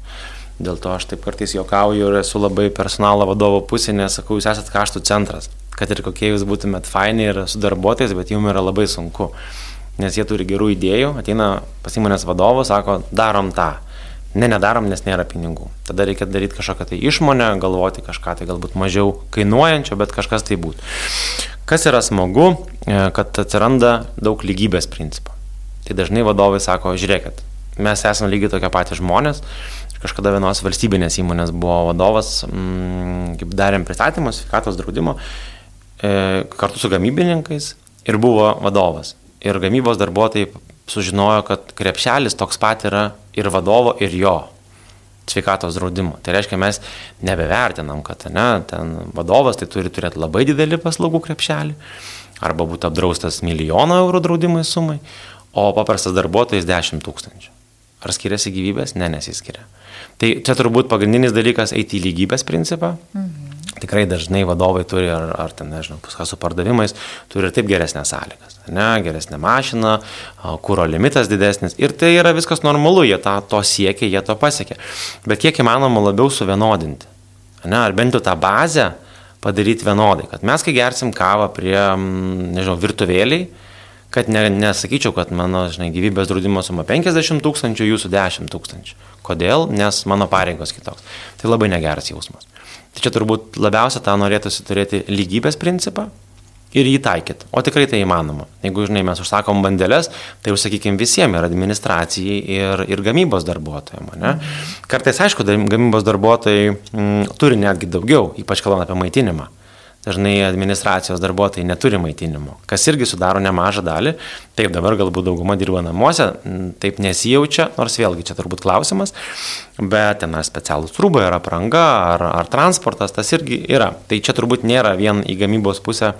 Dėl to aš taip kartais juokauju ir esu labai personalo vadovo pusė, nes sakau, jūs esate kaštų centras. Kad ir kokie jūs būtumėt faini ir su darbuotojais, bet jums yra labai sunku nes jie turi gerų idėjų, ateina pas įmonės vadovas, sako, darom tą. Ne, nedarom, nes nėra pinigų. Tada reikia daryti kažkokią tai išmonę, galvoti kažką tai galbūt mažiau kainuojančio, bet kažkas tai būtų. Kas yra smagu, e, kad atsiranda daug lygybės principų. Tai dažnai vadovai sako, žiūrėkit, mes esame lygiai tokie patys žmonės. Kažkada vienos valstybinės įmonės buvo vadovas, mm, kaip darėm pristatymus, sveikatos draudimo, e, kartu su gamybininkais ir buvo vadovas ir gamybos darbuotojai sužinojo, kad krepšelis toks pat yra ir vadovo, ir jo sveikatos draudimo. Tai reiškia, mes nebevertinam, kad ne, ten vadovas tai turi turėti labai didelį paslaugų krepšelį, arba būtų apdraustas milijono eurų draudimai sumai, o paprastas darbuotojas 10 tūkstančių. Ar skiriasi gyvybės? Ne, nesiskiria. Tai čia turbūt pagrindinis dalykas eiti į lygybės principą. Mhm tikrai dažnai vadovai turi, ar, ar ten, nežinau, ką su pardavimais, turi ir taip geresnės sąlygas. Ne, geresnė mašina, kūro limitas didesnis. Ir tai yra viskas normalu, jie tą, to siekia, jie to pasiekia. Bet kiek įmanoma labiau suvienodinti. Ne, ar bent jau tą bazę padaryti vienodai. Kad mes, kai gersim kavą prie, nežinau, virtuvėliai, kad ne, nesakyčiau, kad mano žinai, gyvybės draudimo suma 50 tūkstančių, jūsų 10 tūkstančių. Kodėl? Nes mano pareigos kitoks. Tai labai negeras jausmas. Tai čia turbūt labiausia tą norėtųsi turėti lygybės principą ir jį taikyti. O tikrai tai įmanoma. Jeigu, žinai, mes užsakom bandelės, tai užsakykim visiems ir administracijai, ir, ir gamybos darbuotojams. Mhm. Kartais, aišku, gamybos darbuotojai m, mm, turi netgi daugiau, ypač kalbant apie maitinimą dažnai administracijos darbuotojai neturi maitinimo, kas irgi sudaro nemažą dalį. Taip, dabar galbūt dauguma dirba namuose, taip nesijaučia, nors vėlgi čia turbūt klausimas, bet ten specialūs rūbai ar apranga ar, ar transportas, tas irgi yra. Tai čia turbūt nėra vien į gamybos pusę,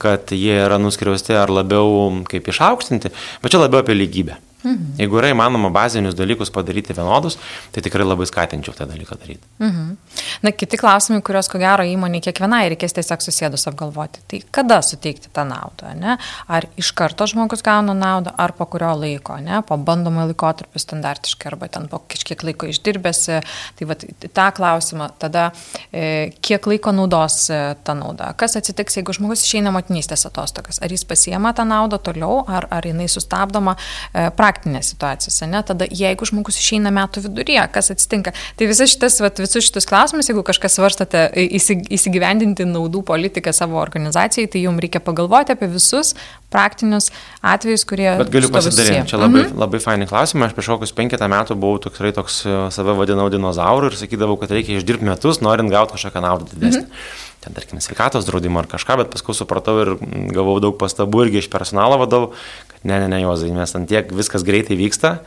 kad jie yra nuskriausti ar labiau kaip išaukštinti, bet čia labiau apie lygybę. Mhm. Jeigu yra įmanoma bazinius dalykus padaryti vienodus, tai tikrai labai skatinčiau tą dalyką daryti. Mhm. Na, kiti klausimai, kuriuos ko gero įmonė kiekvienai reikės tiesiog susėdus apgalvoti. Tai kada suteikti tą naudą, ne? Ar iš karto žmogus gauna naudą, ar po kurio laiko, ne? Po bandomo laikotarpio standartiškai, arba ten po kažkiek laiko išdirbėsi. Tai va, tą klausimą, tada e, kiek laiko naudos e, tą naudą. Kas atsitiks, jeigu žmogus išeina motinystės atostogas? Ar jis pasiema tą naudą toliau, ar, ar jinai sustabdoma? E, praktinės situacijos, ne? Tada jeigu žmogus išeina metų viduryje, kas atsitinka. Tai visas šitas, vat, visus šitus klausimus, jeigu kažkas svarstate įsigyvendinti naudų politiką savo organizacijai, tai jums reikia pagalvoti apie visus praktinius atvejus, kurie... Bet galiu pasidalinti, čia labai, mhm. labai faini klausimai, aš prieš kokius penketą metų buvau tikrai toks, e, save vadinau dinozauru ir sakydavau, kad reikia išdirbti metus, norint gauti kažkokią naudą didesnę. Mhm ten tarkim sveikatos draudimo ar kažką, bet paskui supratau ir gavau daug pastabų irgi iš personalo vadovų, kad ne, ne, ne, Jozai, mes ant tiek viskas greitai vyksta,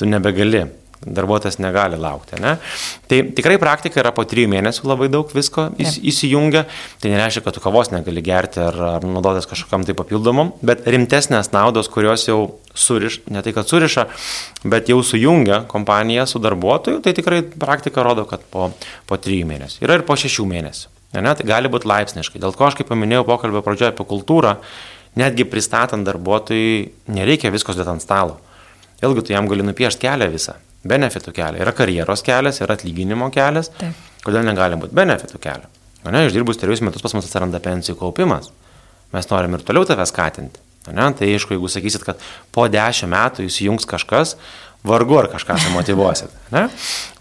tu nebegali darbuotojas negali laukti. Ne? Tai tikrai praktika yra po trijų mėnesių labai daug visko įs, įsijungia. Tai nereiškia, kad tu kavos negali gerti ar, ar naudotis kažkokam tai papildomam, bet rimtesnės naudos, kurios jau suriš, ne tai kad suriša, bet jau sujungia kompaniją su darbuotoju, tai tikrai praktika rodo, kad po, po trijų mėnesių. Yra ir po šešių mėnesių. Ne, tai gali būti laipsniškai. Dėl ko aš kaip paminėjau pokalbio pradžioje apie kultūrą, netgi pristatant darbuotojui nereikia visko dėti ant stalo. Vėlgi tu jam gali nupiešti kelią visą benefitų kelią. Yra karjeros kelias, yra atlyginimo kelias. Taip. Kodėl negali būti benefitų kelio? Ne, išdirbus trejus metus pas mus atsiranda pensijų kaupimas. mes norim ir toliau tave skatinti. Ne? Tai aišku, jeigu sakysit, kad po dešimt metų įsijungs kažkas, vargu ar kažką sumotivuosit. Ne?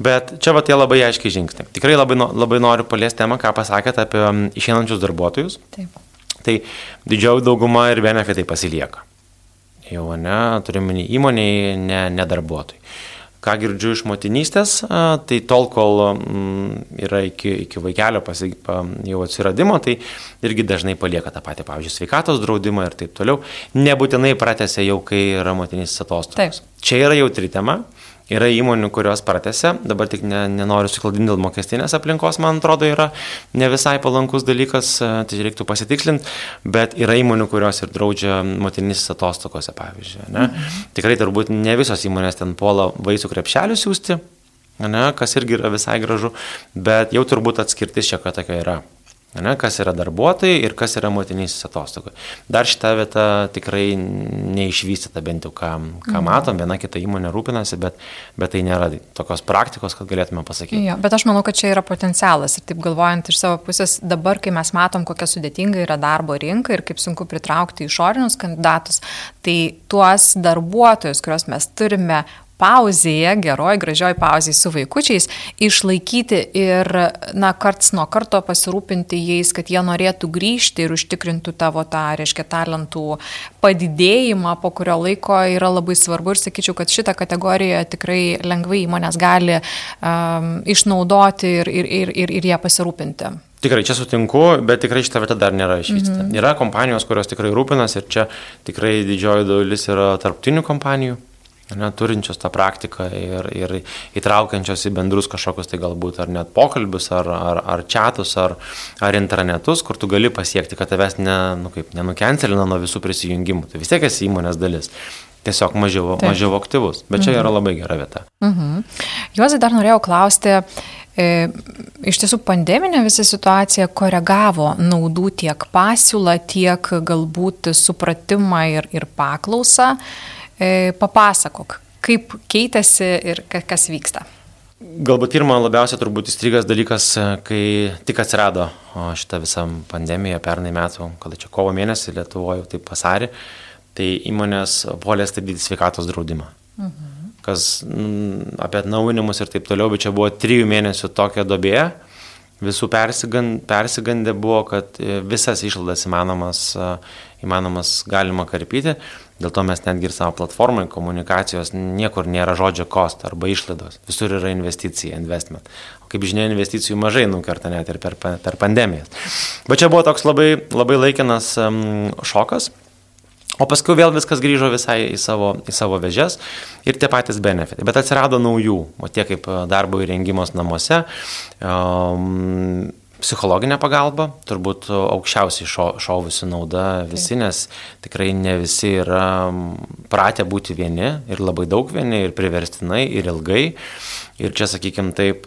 Bet čia va tie labai aiškiai žingsniai. Tikrai labai, labai noriu paliesti temą, ką pasakėte apie išeinančius darbuotojus. Taip. Tai didžioji dauguma ir benefitai pasilieka. Jau ne, turime įmoniai, ne, ne darbuotojai ką girdžiu iš motinystės, tai tol, kol yra iki, iki vaikelio pasi, jau atsiradimo, tai irgi dažnai palieka tą patį, pavyzdžiui, sveikatos draudimą ir taip toliau. Nebūtinai pratęsia jau, kai yra motinystės atostogos. Čia yra jautri tema. Yra įmonių, kurios pratęsia, dabar tik ne, nenoriu suklaidinti dėl mokestinės aplinkos, man atrodo, yra ne visai palankus dalykas, e, tai reiktų pasitikslinti, bet yra įmonių, kurios ir draudžia motinys atostogose, pavyzdžiui. Ne? Mhm. Tikrai turbūt ne visos įmonės ten puola vaisių krepšelių siūsti, ne, kas irgi yra visai gražu, bet jau turbūt atskirtis čia, kad tokia yra. Ne, kas yra darbuotojai ir kas yra motinysis atostogų. Dar šita vieta tikrai neišvystyta, bent jau ką, ką mhm. matom, viena kita įmonė rūpinasi, bet, bet tai nėra tokios praktikos, kad galėtume pasakyti. Jo, bet aš manau, kad čia yra potencialas ir taip galvojant iš savo pusės, dabar, kai mes matom, kokia sudėtinga yra darbo rinka ir kaip sunku pritraukti išorinius kandidatus, tai tuos darbuotojus, kuriuos mes turime pauzėje, geroj, gražioj pauzėje su vaikučiais, išlaikyti ir, na, karts nuo karto pasirūpinti jais, kad jie norėtų grįžti ir užtikrintų tavo tą, reiškia, talentų padidėjimą, po kurio laiko yra labai svarbu ir sakyčiau, kad šitą kategoriją tikrai lengvai įmonės gali um, išnaudoti ir, ir, ir, ir, ir ją pasirūpinti. Tikrai čia sutinku, bet tikrai šitą vietą dar nėra išvystyta. Mm -hmm. Yra kompanijos, kurios tikrai rūpinas ir čia tikrai didžioji dalis yra tarptinių kompanijų, ne, turinčios tą praktiką ir, ir įtraukiančios į bendrus kažkokius tai galbūt ar net pokalbius, ar, ar, ar čatus, ar, ar intranetus, kur tu gali pasiekti, kad tavęs ne, nu, kaip, nenukencelina nuo visų prisijungimų. Tai vis tiek esi įmonės dalis. Tiesiog mažiau, Taip. mažiau aktyvus. Bet čia mhm. yra labai gera vieta. Mhm. Juozai dar norėjau klausti, e, iš tiesų pandeminė visa situacija koregavo naudų tiek pasiūlą, tiek galbūt supratimą ir, ir paklausą. E, papasakok, kaip keitėsi ir kas vyksta. Galbūt pirmą labiausiai turbūt įstrigas dalykas, e, kai tik atsirado šitą visą pandemiją pernai metų, kada čia kovo mėnesį Lietuvoje, taip vasarį, tai įmonės puolė stabdyti sveikatos draudimą. Mhm. Kas m, apie atnaujinimus ir taip toliau, bet čia buvo trijų mėnesių tokia dobė, visų persigand, persigandė buvo, kad e, visas išlaidas įmanomas, įmanomas galima karpyti. Dėl to mes netgi ir savo platformai komunikacijos niekur nėra žodžio cost arba išlaidos. Visur yra investicija, investment. O kaip žinia, investicijų mažai nukerta net ir per, per pandemijas. Bet čia buvo toks labai, labai laikinas šokas. O paskui vėl viskas grįžo visai į savo, į savo vežes ir tie patys benefitai. Bet atsirado naujų, o tie kaip darbo įrengimas namuose, um, psichologinė pagalba, turbūt aukščiausiai šo, šovusi nauda visi, nes tikrai ne visi yra pratę būti vieni ir labai daug vieni ir priverstinai ir ilgai. Ir čia, sakykime, taip,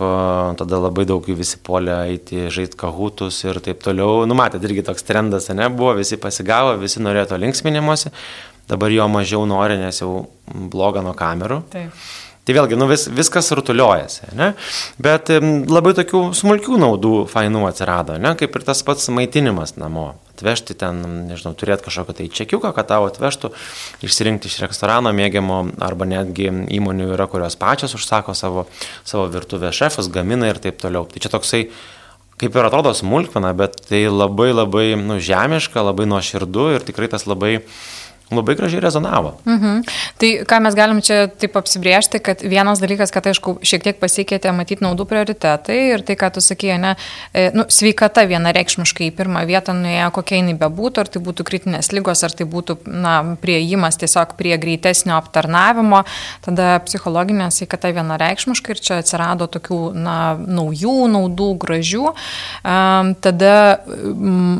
tada labai daug jų visi polė eiti, žaisti kahutus ir taip toliau. Numatėt, irgi toks trendas, ne, buvo, visi pasigavo, visi norėjo to linksminimuose, dabar jo mažiau nori, nes jau bloga nuo kamerų. Taip. Tai vėlgi, nu, vis, viskas rutuliojasi, ne? bet labai tokių smulkių naudų fainų atsirado, ne? kaip ir tas pats maitinimas namo. Atvežti ten, nežinau, turėti kažkokią tai čekiuką, kad tau atvežtų, išsirinkti iš restorano mėgiamo, arba netgi įmonių yra, kurios pačios užsako savo, savo virtuvę šefas, gamina ir taip toliau. Tai čia toksai kaip ir atrodo smulkmena, bet tai labai labai nu, žemiška, labai nuoširdu ir tikrai tas labai labai gražiai rezonavo. Mhm. Tai ką mes galim čia taip apsibriežti, kad vienas dalykas, kad aišku, šiek tiek pasikeitė matyti naudų prioritetai ir tai, ką tu sakėjai, ne, e, nu, sveikata vienareikšmiškai į pirmą vietą nuėjo, kokia jinai bebūtų, ar tai būtų kritinės lygos, ar tai būtų na, prieimas tiesiog prie greitesnio aptarnavimo, tada psichologinė sveikata vienareikšmiškai ir čia atsirado tokių na, naujų naudų, gražių. Um, tada,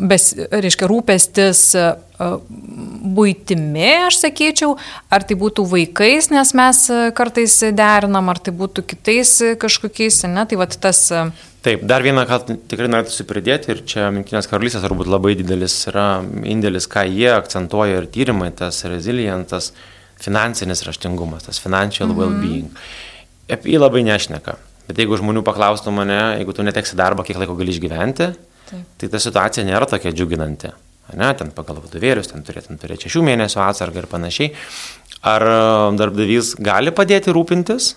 bes, reiškia, rūpestis būtimi, aš sakyčiau, ar tai būtų vaikais, nes mes kartais derinam, ar tai būtų kitais kažkokiais, ne, tai va tas. Taip, dar vieną, ką tikrai norėtųsi pridėti, ir čia Minkinės karalystės turbūt labai didelis yra indėlis, ką jie akcentuoja ir tyrimai, tas resilientas, finansinis raštingumas, tas financial mm -hmm. well-being. Apie jį labai nešneka. Bet jeigu žmonių paklaustų mane, jeigu tu neteksi darbą, kiek laiko gali išgyventi, Taip. tai ta situacija nėra tokia džiuginanti. Ne, ten pagal vadovėlius, ten turėtum turėti šešių mėnesių atsargą ir panašiai. Ar e, darbdavys gali padėti rūpintis?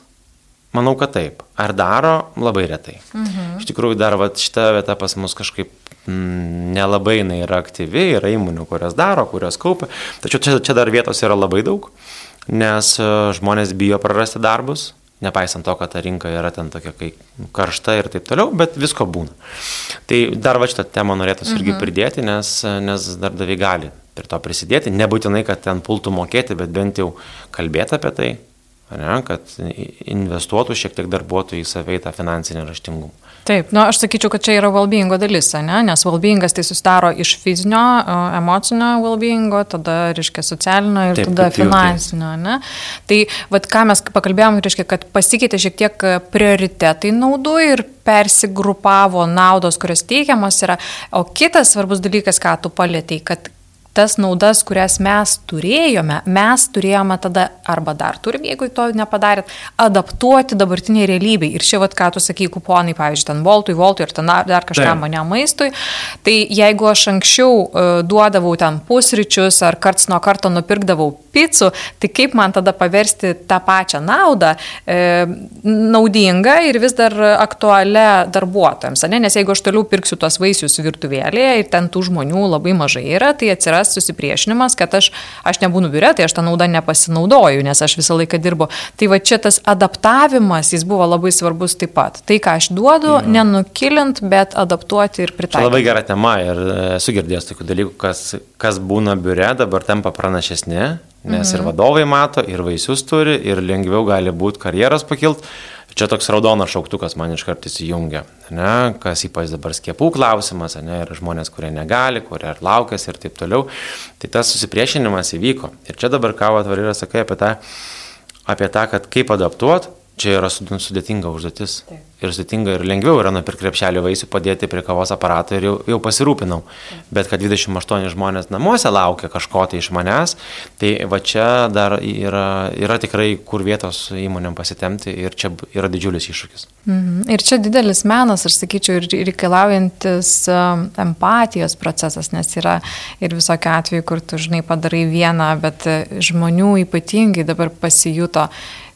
Manau, kad taip. Ar daro? Labai retai. Mhm. Iš tikrųjų, dar va, šita vieta pas mus kažkaip mm, nelabai jinai yra aktyvi, yra įmonių, kurios daro, kurios kaupia. Tačiau čia, čia dar vietos yra labai daug, nes e, žmonės bijo prarasti darbus, Nepaisant to, kad ta rinka yra ten tokia kai karšta ir taip toliau, bet visko būna. Tai dar va šitą temą norėtųsi irgi mhm. pridėti, nes, nes darbdaviai gali prie to prisidėti. Nebūtinai, kad ten pultų mokėti, bet bent jau kalbėti apie tai, ne, kad investuotų šiek tiek darbuotojų į save į tą finansinį raštingumą. Taip, nu, aš sakyčiau, kad čia yra valbingo dalis, ne? nes valbingas tai susidaro iš fizinio, emocinio valbingo, tada, reiškia, socialinio ir Taip, tada finansinio. Ne? Tai, vad, ką mes pakalbėjom, reiškia, kad pasikeitė šiek tiek prioritetai naudų ir persigrupavo naudos, kurios teikiamos yra. O kitas svarbus dalykas, ką tu palėtėjai, kad tas naudas, kurias mes turėjome, mes turėjome tada, arba dar turim, jeigu to nepadarėt, adaptuoti dabartiniai realybei. Ir čia, vat, ką tu sakai, kuponai, pavyzdžiui, ten Voltui, Voltui ir ten dar kažkam mane maistui, tai jeigu aš anksčiau uh, duodavau ten pusryčius ar karts nuo karto nupirkdavau picų, tai kaip man tada paversti tą pačią naudą e, naudingą ir vis dar aktualią darbuotojams. Ne? Nes jeigu aš toliau pirksiu tuos vaisius virtuvėlėje ir ten tų žmonių labai mažai yra, tai atsiras susipriešinimas, kad aš, aš nebūnu biure, tai aš tą naudą nepasinaudoju, nes aš visą laiką dirbu. Tai va čia tas adaptavimas, jis buvo labai svarbus taip pat. Tai, ką aš duodu, ja. nenukilint, bet adaptuoti ir pritaikyti. Tai labai gera tema ir esu girdėjęs tokių dalykų, kas, kas būna biure, dabar tampa pranašesni, nes mhm. ir vadovai mato, ir vaisius turi, ir lengviau gali būti karjeros pakilt. Čia toks raudonas šauktukas man iš karto įsijungia, ne, kas ypač dabar skiepų klausimas, ne, ir žmonės, kurie negali, kurie ar laukės ir taip toliau. Tai tas susipriešinimas įvyko. Ir čia dabar ką atvaryra sakai apie tą, apie tą, kad kaip adaptuoti, čia yra sudėtinga užduotis. Taip ir sudėtinga ir lengviau yra nupirkti krepšelį vaisių, padėti prie kavos aparato ir jau, jau pasirūpinau. Bet kad 28 žmonės namuose laukia kažko tai iš manęs, tai va čia dar yra, yra tikrai kur vietos įmonėm pasitemti ir čia yra didžiulis iššūkis. Mhm. Ir čia didelis menas, aš sakyčiau, ir reikalaujantis um, empatijos procesas, nes yra ir visokio atveju, kur tu žinai padarai vieną, bet žmonių ypatingai dabar pasijuto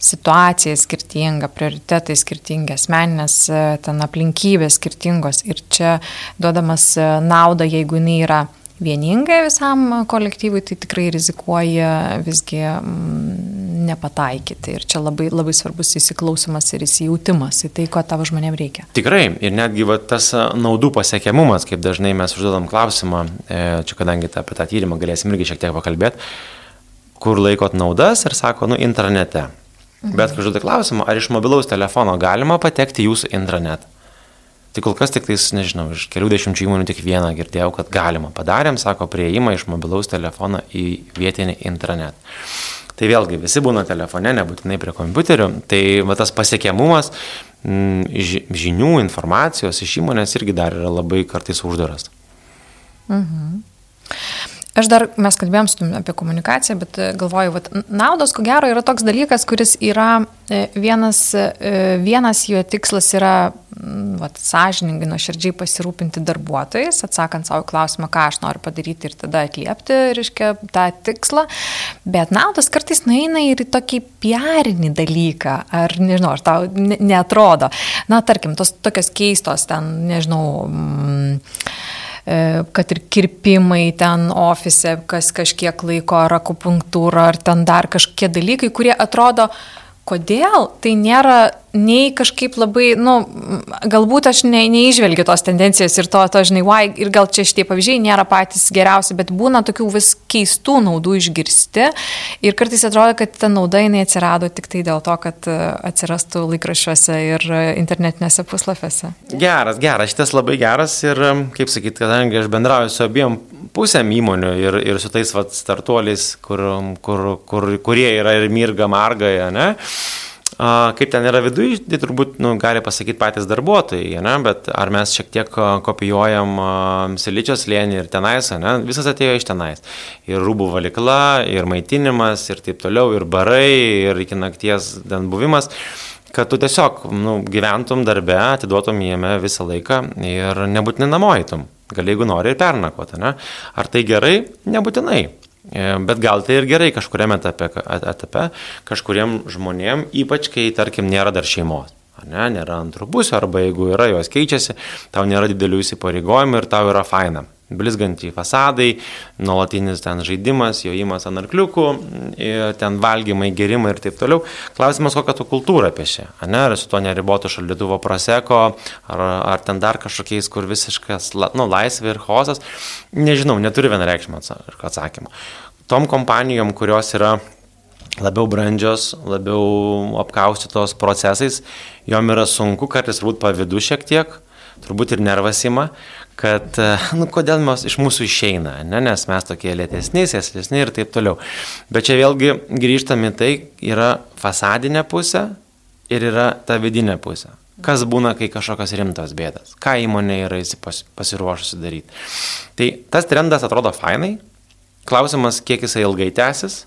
situacija skirtinga, prioritetai skirtingi, asmeninės e, ten aplinkybės skirtingos ir čia duodamas e, naudą, jeigu jinai yra vieningai visam kolektyvui, tai tikrai rizikuoja visgi mm, nepataikyti. Ir čia labai, labai svarbus įsiklausimas ir įsijautimas į tai, ko tavo žmonėms reikia. Tikrai. Ir netgi va, tas e, naudų pasiekiamumas, kaip dažnai mes užduodam klausimą, čia kadangi apie tą tyrimą galėsim irgi šiek tiek pakalbėti, kur laikot naudas ir sako, nu, internete. Mhm. Bet kai užduoda klausimą, ar iš mobilaus telefono galima patekti jūsų intranetą. Tai kol kas tik tais, nežinau, iš kelių dešimčių įmonių tik vieną girdėjau, kad galima. Padarėm, sako, prieimą iš mobilaus telefono į vietinį intranetą. Tai vėlgi, visi būna telefone, nebūtinai prie kompiuterių. Tai va, tas pasiekiamumas mm, žinių, informacijos iš įmonės irgi dar yra labai kartais uždaras. Mhm. Aš dar, mes kalbėjom su apie komunikaciją, bet e, galvoju, vat, naudos, ko gero, yra toks dalykas, kuris yra e, vienas, e, vienas jo tikslas yra vat, sąžiningai, nuoširdžiai pasirūpinti darbuotojais, atsakant savo klausimą, ką aš noriu padaryti ir tada atliepti, reiškia, tą tikslą. Bet naudos kartais nueina ir į tokį piarinį dalyką, ar nežinau, ar tau netrodo. Na, tarkim, tos tokios keistos ten, nežinau, mm, kad ir kirpimai ten ofise, kas kažkiek laiko, ar akupunktūra, ar ten dar kažkokie dalykai, kurie atrodo, kodėl tai nėra nei kažkaip labai, na, nu, galbūt aš ne, neižvelgiu tos tendencijos ir to, to žinai, why, ir gal čia šitie pavyzdžiai nėra patys geriausi, bet būna tokių vis keistų naudų išgirsti ir kartais atrodo, kad ta nauda jinai atsirado tik tai dėl to, kad e, atsirastų laikraščiuose ir internetinėse puslapiuose. Geras, geras, šitas labai geras ir, kaip sakyt, kadangi aš bendrauju su abiem pusėm įmonių ir, ir su tais vat, startuoliais, kur, kur, kur, kurie yra ir mirga marga, ne? Kaip ten yra viduje, tai turbūt nu, gali pasakyti patys darbuotojai, ne? bet ar mes šiek tiek kopijuojam siličios lėnį ir tenais, ne? visas atėjo iš tenais. Ir rūbų valikla, ir maitinimas, ir taip toliau, ir barai, ir iki nakties ten buvimas kad tu tiesiog nu, gyventum darbe, atiduotum jame visą laiką ir nebūtinai namojitum. gali jeigu nori ir pernakvoti, ne? Ar tai gerai? Nebūtinai. E, bet gal tai ir gerai kažkuriame etape, etape kažkuriem žmonėm, ypač kai, tarkim, nėra dar šeimos. Ne, nėra antrų pusių, arba jeigu yra, jos keičiasi, tau nėra didelių įsipareigojimų ir tau yra faina blizgantį fasadai, nuolatinis ten žaidimas, jojimas ant arkliukų, ten valgymai, gerimai ir taip toliau. Klausimas, kokią tu kultūrą pieši, ne, ar su to neribotu šaldytuvo proseko, ar, ar ten dar kažkokiais, kur visiškas, nu, laisvė ir hozas, nežinau, neturi vienareikšmio atsakymą. Tom kompanijom, kurios yra labiau brandžios, labiau apkaustytos procesais, jom yra sunku, kartais turbūt pavydu šiek tiek, turbūt ir nervas ima, kad, e, nu, kodėl mes iš mūsų išeina, ne, nes mes tokie lėtesni, sėslesni ir taip toliau. Bet čia vėlgi grįžtami tai, yra fasadinė pusė ir yra ta vidinė pusė. Kas būna, kai kažkokios rimtos bėdas, ką įmonė yra pasiruošusi daryti. Tai tas trendas atrodo fainai, klausimas, kiek jisai ilgai tęsis,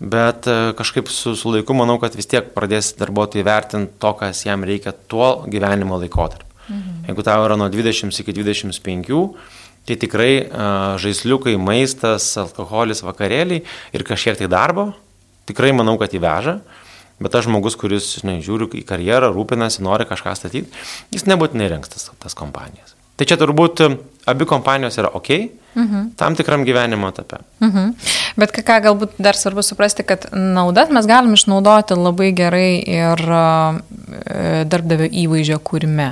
bet e, kažkaip su, su laiku manau, kad vis tiek pradės darbuotojai vertinti to, kas jam reikia tuo gyvenimo laikotarpiu. Mhm. Jeigu tau yra nuo 20 iki 25, tai tikrai žaisliukai, maistas, alkoholis, vakarėliai ir kažkiek tai darbo, tikrai manau, kad įveža. Bet tas žmogus, kuris, žinai, žiūri į karjerą, rūpinasi, nori kažką statyti, jis nebūtinai renks tas, tas kompanijas. Tai čia turbūt abi kompanijos yra ok, mhm. Tam tikram gyvenimo etape. Mhm. Bet ką, ką galbūt dar svarbu suprasti, kad naudas mes galim išnaudoti labai gerai ir e, darbdavio įvaizdžio kūrime.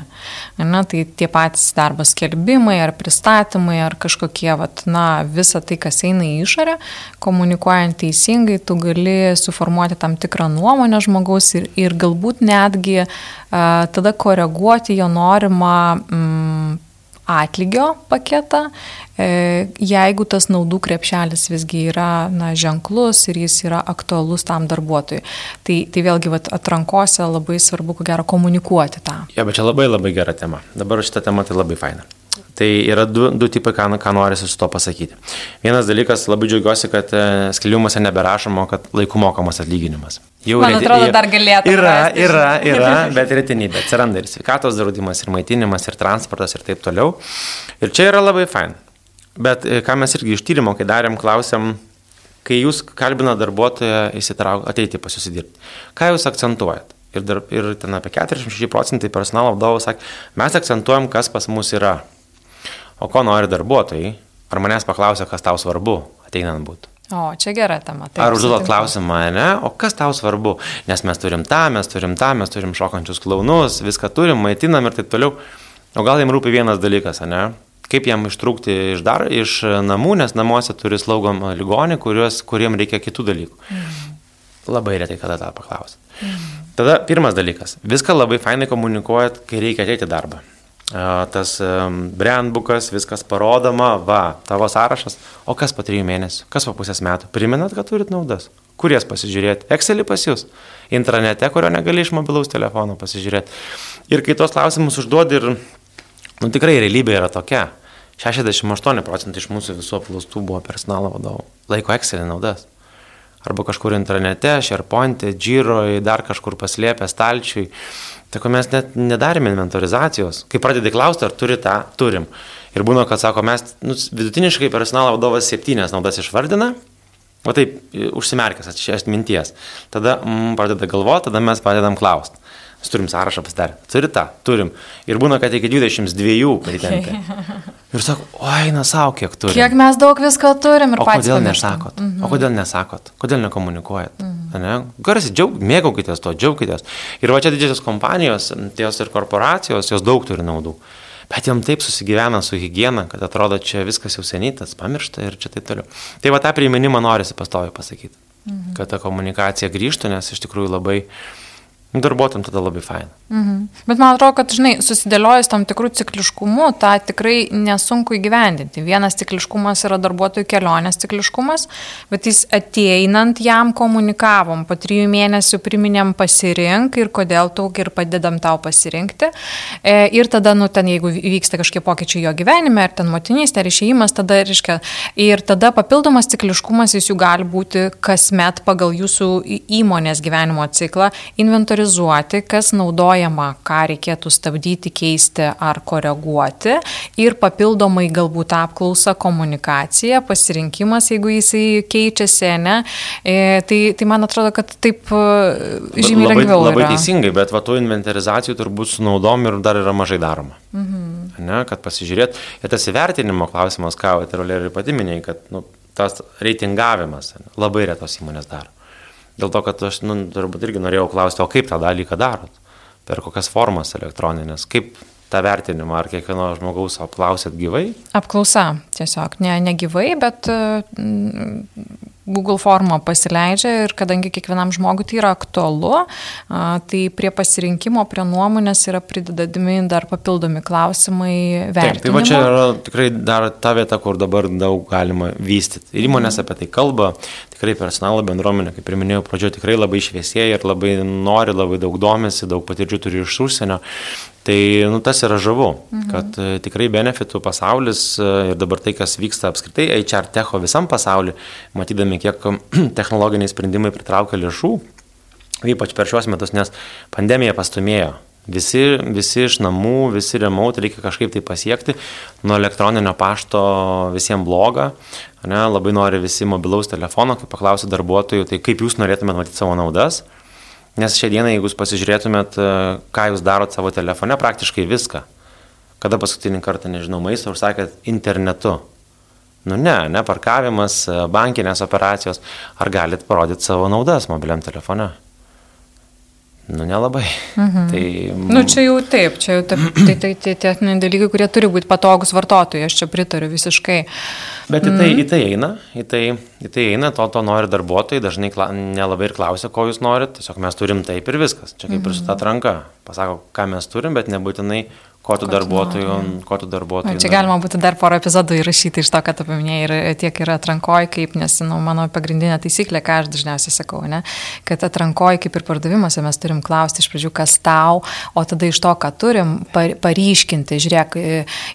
Na, tai tie patys darbas skelbimai ar pristatymai ar kažkokie, vat, na, visa tai, kas eina į išorę, komunikuojant teisingai, tu gali suformuoti tam tikrą nuomonę žmogaus ir, ir galbūt netgi uh, tada koreguoti jo norimą mm, atlygio paketą, e, jeigu tas naudų krepšelis visgi yra na, ženklus ir jis yra aktualus tam darbuotojui. Tai, tai vėlgi vat, atrankose labai svarbu, ko gero, komunikuoti tą. Ja, bet čia labai labai gera tema. Dabar šitą temą tai labai faina. Tai yra du, du tipai, ką, ką norisi su to pasakyti. Vienas dalykas, labai džiaugiuosi, kad e, skelbimuose neberašoma, kad laiku mokamas atlyginimas. Jau Man reti, atrodo, dar galėtų. Yra, rasti. yra, yra, bet retenybė. Atsiranda ir sveikatos draudimas, ir maitinimas, ir transportas, ir taip toliau. Ir čia yra labai fain. Bet e, ką mes irgi iš tyrimo, kai darėm, klausėm, kai jūs kalbina darbuotoją įsitraukti, ateiti pas jūs įdirbti, ką jūs akcentuojat? Ir, dar, ir ten apie 46 procentai personalo vadovų sakė, mes akcentuojam, kas pas mus yra o ko nori darbuotojai, ar manęs paklausia, kas tau svarbu ateinant būti. O, čia gera tema. Taip, Ar užduot klausimą, ne, o kas tau svarbu, nes mes turim tą, mes turim tą, mes turim šokančius klaunus, viską turim, maitinam ir taip toliau. O gal jam rūpi vienas dalykas, ne? Kaip jam ištrūkti iš, dar, iš namų, nes namuose turi slaugom ligonį, kuriuos, kuriem reikia kitų dalykų. Mm. Labai retai kada tą paklausia. Mm. Tada pirmas dalykas. Viską labai fainai komunikuojat, kai reikia ateiti darbą tas brandbukas, viskas parodoma, va, tavo sąrašas, o kas po trijų mėnesių, kas po pusės metų, priminat, kad turit naudas, kur jas pasižiūrėti, Excelį pas jūs, intranete, kurio negali iš mobilaus telefono pasižiūrėti. Ir kai tos klausimus užduodi ir, nu tikrai realybė yra tokia, 68 procentai iš mūsų visų apklaustų buvo personalo vadovų, laiko Excelį naudas arba kažkur intranete, SharePoint'e, Giro'ai, dar kažkur paslėpę stalčiui. Tai mes net nedarėme inventorizacijos. Kai pradedi klausti, ar turi tą, turim. Ir būna, kad sako, mes nu, vidutiniškai personalo vadovas septynės naudas išvardina, o taip užsimerkęs atšies minties. Tada mm, pradeda galvoti, tada mes pradedam klausti. Mes turim sąrašą pasidarę. Turi tą, turim. Ir būna, kad iki 22 pritempia. Ir sako, oi, na savo, kiek turim. Kiek mes daug visko turim ir o patys. Kodėl nesakot? Mm -hmm. O kodėl nesakot? Kodėl nekomunikuojat? Mm -hmm. ne? Garsiai, džiaug, mėgaukitės to, džiaukitės. Ir va čia didžiosios kompanijos, ties ir korporacijos, jos daug turi naudų. Bet jam taip susigyvena su hygiena, kad atrodo, čia viskas jau senytas, pamiršta ir čia taip toliau. Tai va tą priminimą norisi pastovi pasakyti. Mhm. Kad ta komunikacija grįžtų, nes iš tikrųjų labai uh, darbuotojams tada labai faina. Mhm. Bet man atrodo, kad, žinai, susidėliojus tam tikrų cikliškumų, tą tikrai nesunku įgyvendinti. Vienas cikliškumas yra darbuotojų kelionės cikliškumas, bet jis ateinant jam komunikavom, po trijų mėnesių priminėm pasirink ir kodėl taug ir padedam tau pasirinkti. E, ir tada, nu, ten, jeigu vyksta kažkokie pokyčiai jo gyvenime, ar ten motinystė, ar išėjimas, tada, reiškia, ir tada papildomas cikliškumas jis jų gali būti kasmet pagal jūsų įmonės gyvenimo ciklą inventorizuoti inventorizuoti, kas naudojama, ką reikėtų stabdyti, keisti ar koreguoti ir papildomai galbūt apklausa, komunikacija, pasirinkimas, jeigu jisai keičiasi, ne, e, tai, tai man atrodo, kad taip e, žymiai labai, lengviau. Labai yra. teisingai, bet va tų inventarizacijų turbūt su naudom ir dar yra mažai daroma. Mhm. Ne, kad pasižiūrėt, ir tas įvertinimo klausimas, ką ir pati minėjai, kad nu, tas reitingavimas labai retos įmonės daro. Dėl to, kad aš nu, turbūt irgi norėjau klausti, o kaip tą dalyką darot? Per kokias formas elektroninės? Kaip tą vertinimą, ar kiekvieno žmogaus apklausėt gyvai? Apklausa tiesiog, ne, ne gyvai, bet mm, Google formą pasileidžia ir kadangi kiekvienam žmogui tai yra aktualu, tai prie pasirinkimo, prie nuomonės yra pridedami dar papildomi klausimai vertinimo. Taip, tai va čia yra tikrai dar ta vieta, kur dabar daug galima vystyti. Ir įmonės apie tai kalba, tikrai personalo bendruomenė, kaip ir minėjau, pradžioje tikrai labai šviesėja ir labai nori, labai daug domisi, daug patirčių turi iš užsienio. Tai nu, tas yra žavu, mhm. kad mhm. tikrai benefitų pasaulis e, ir dabar tai, kas vyksta apskritai HR techo visam pasauliu, matydami, kiek technologiniai sprendimai pritraukia lėšų, ypač per šiuos metus, nes pandemija pastumėjo. Visi, visi iš namų, visi remote reikia kažkaip tai pasiekti, nuo elektroninio pašto visiems bloga, ne, labai nori visi mobilaus telefono, kai paklausia darbuotojų, tai kaip jūs norėtumėte matyti savo naudas, Nes šią dieną, jeigu jūs pasižiūrėtumėt, e, ką jūs darot savo telefone, praktiškai viską. Kada paskutinį kartą, nežinau, maistą užsakėt internetu. Nu ne, ne parkavimas, e, bankinės operacijos. Ar galit parodyti savo naudas mobiliam telefone? Nu, nelabai. Mhm. Tai... Nu, čia jau taip, čia jau taip, tai, tai, tai tai, dalykai, kurie turi būti patogus vartotojui, aš čia pritariu visiškai. Bet į tai, mhm. į tai eina, į tai, į tai eina, to, to nori darbuotojai, dažnai kla, nelabai ir klausia, ko jūs norit, tiesiog mes turim taip ir viskas. Čia kaip mhm. ir su ta atranka. Pasako, ką mes turim, bet nebūtinai ko tu darbuotojų, ko tu darbuotojų. Čia galima būtų dar porą epizodų įrašyti iš to, ką tu paminėjai ir tiek yra atrankoji, kaip, nes nu, mano pagrindinė taisyklė, ką aš dažniausiai sakau, ne, kad atrankoji kaip ir pardavimuose mes turim klausti iš pradžių, kas tau, o tada iš to, ką turim, paryškinti, žiūrėk,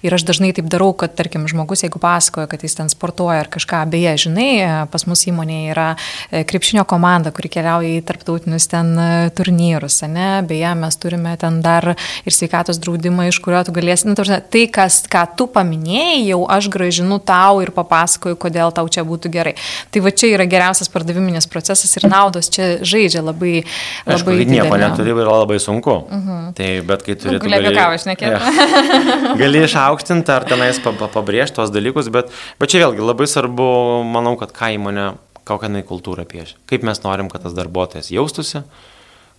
ir aš dažnai taip darau, kad, tarkim, žmogus, jeigu pasakoja, kad jis ten sportuoja ar kažką, beje, žinai, pas mus įmonėje yra e, krepšinio komanda, kuri keliauja į tarptautinius ten e, turnyrus, ne, beje, mes turime ten dar ir sveikatos draudimą iš iš kurio tu galėsi, nu, tarsi, tai, kas, ką tu paminėjai, jau aš gražinu tau ir papasakoju, kodėl tau čia būtų gerai. Tai va čia yra geriausias pardaviminis procesas ir naudos čia žaidžia labai. labai Aišku, kai nieko neturi, yra labai sunku. Uh mhm. -huh. Tai bet kai turi... Nu, gali apie kavą išnekėti. Ja, gali išaukštinti ar tenais pabrėžti tos dalykus, bet, bet čia vėlgi labai svarbu, manau, kad ką įmonė kokią jinai kultūrą piešia. Kaip mes norim, kad tas darbuotojas jaustųsi,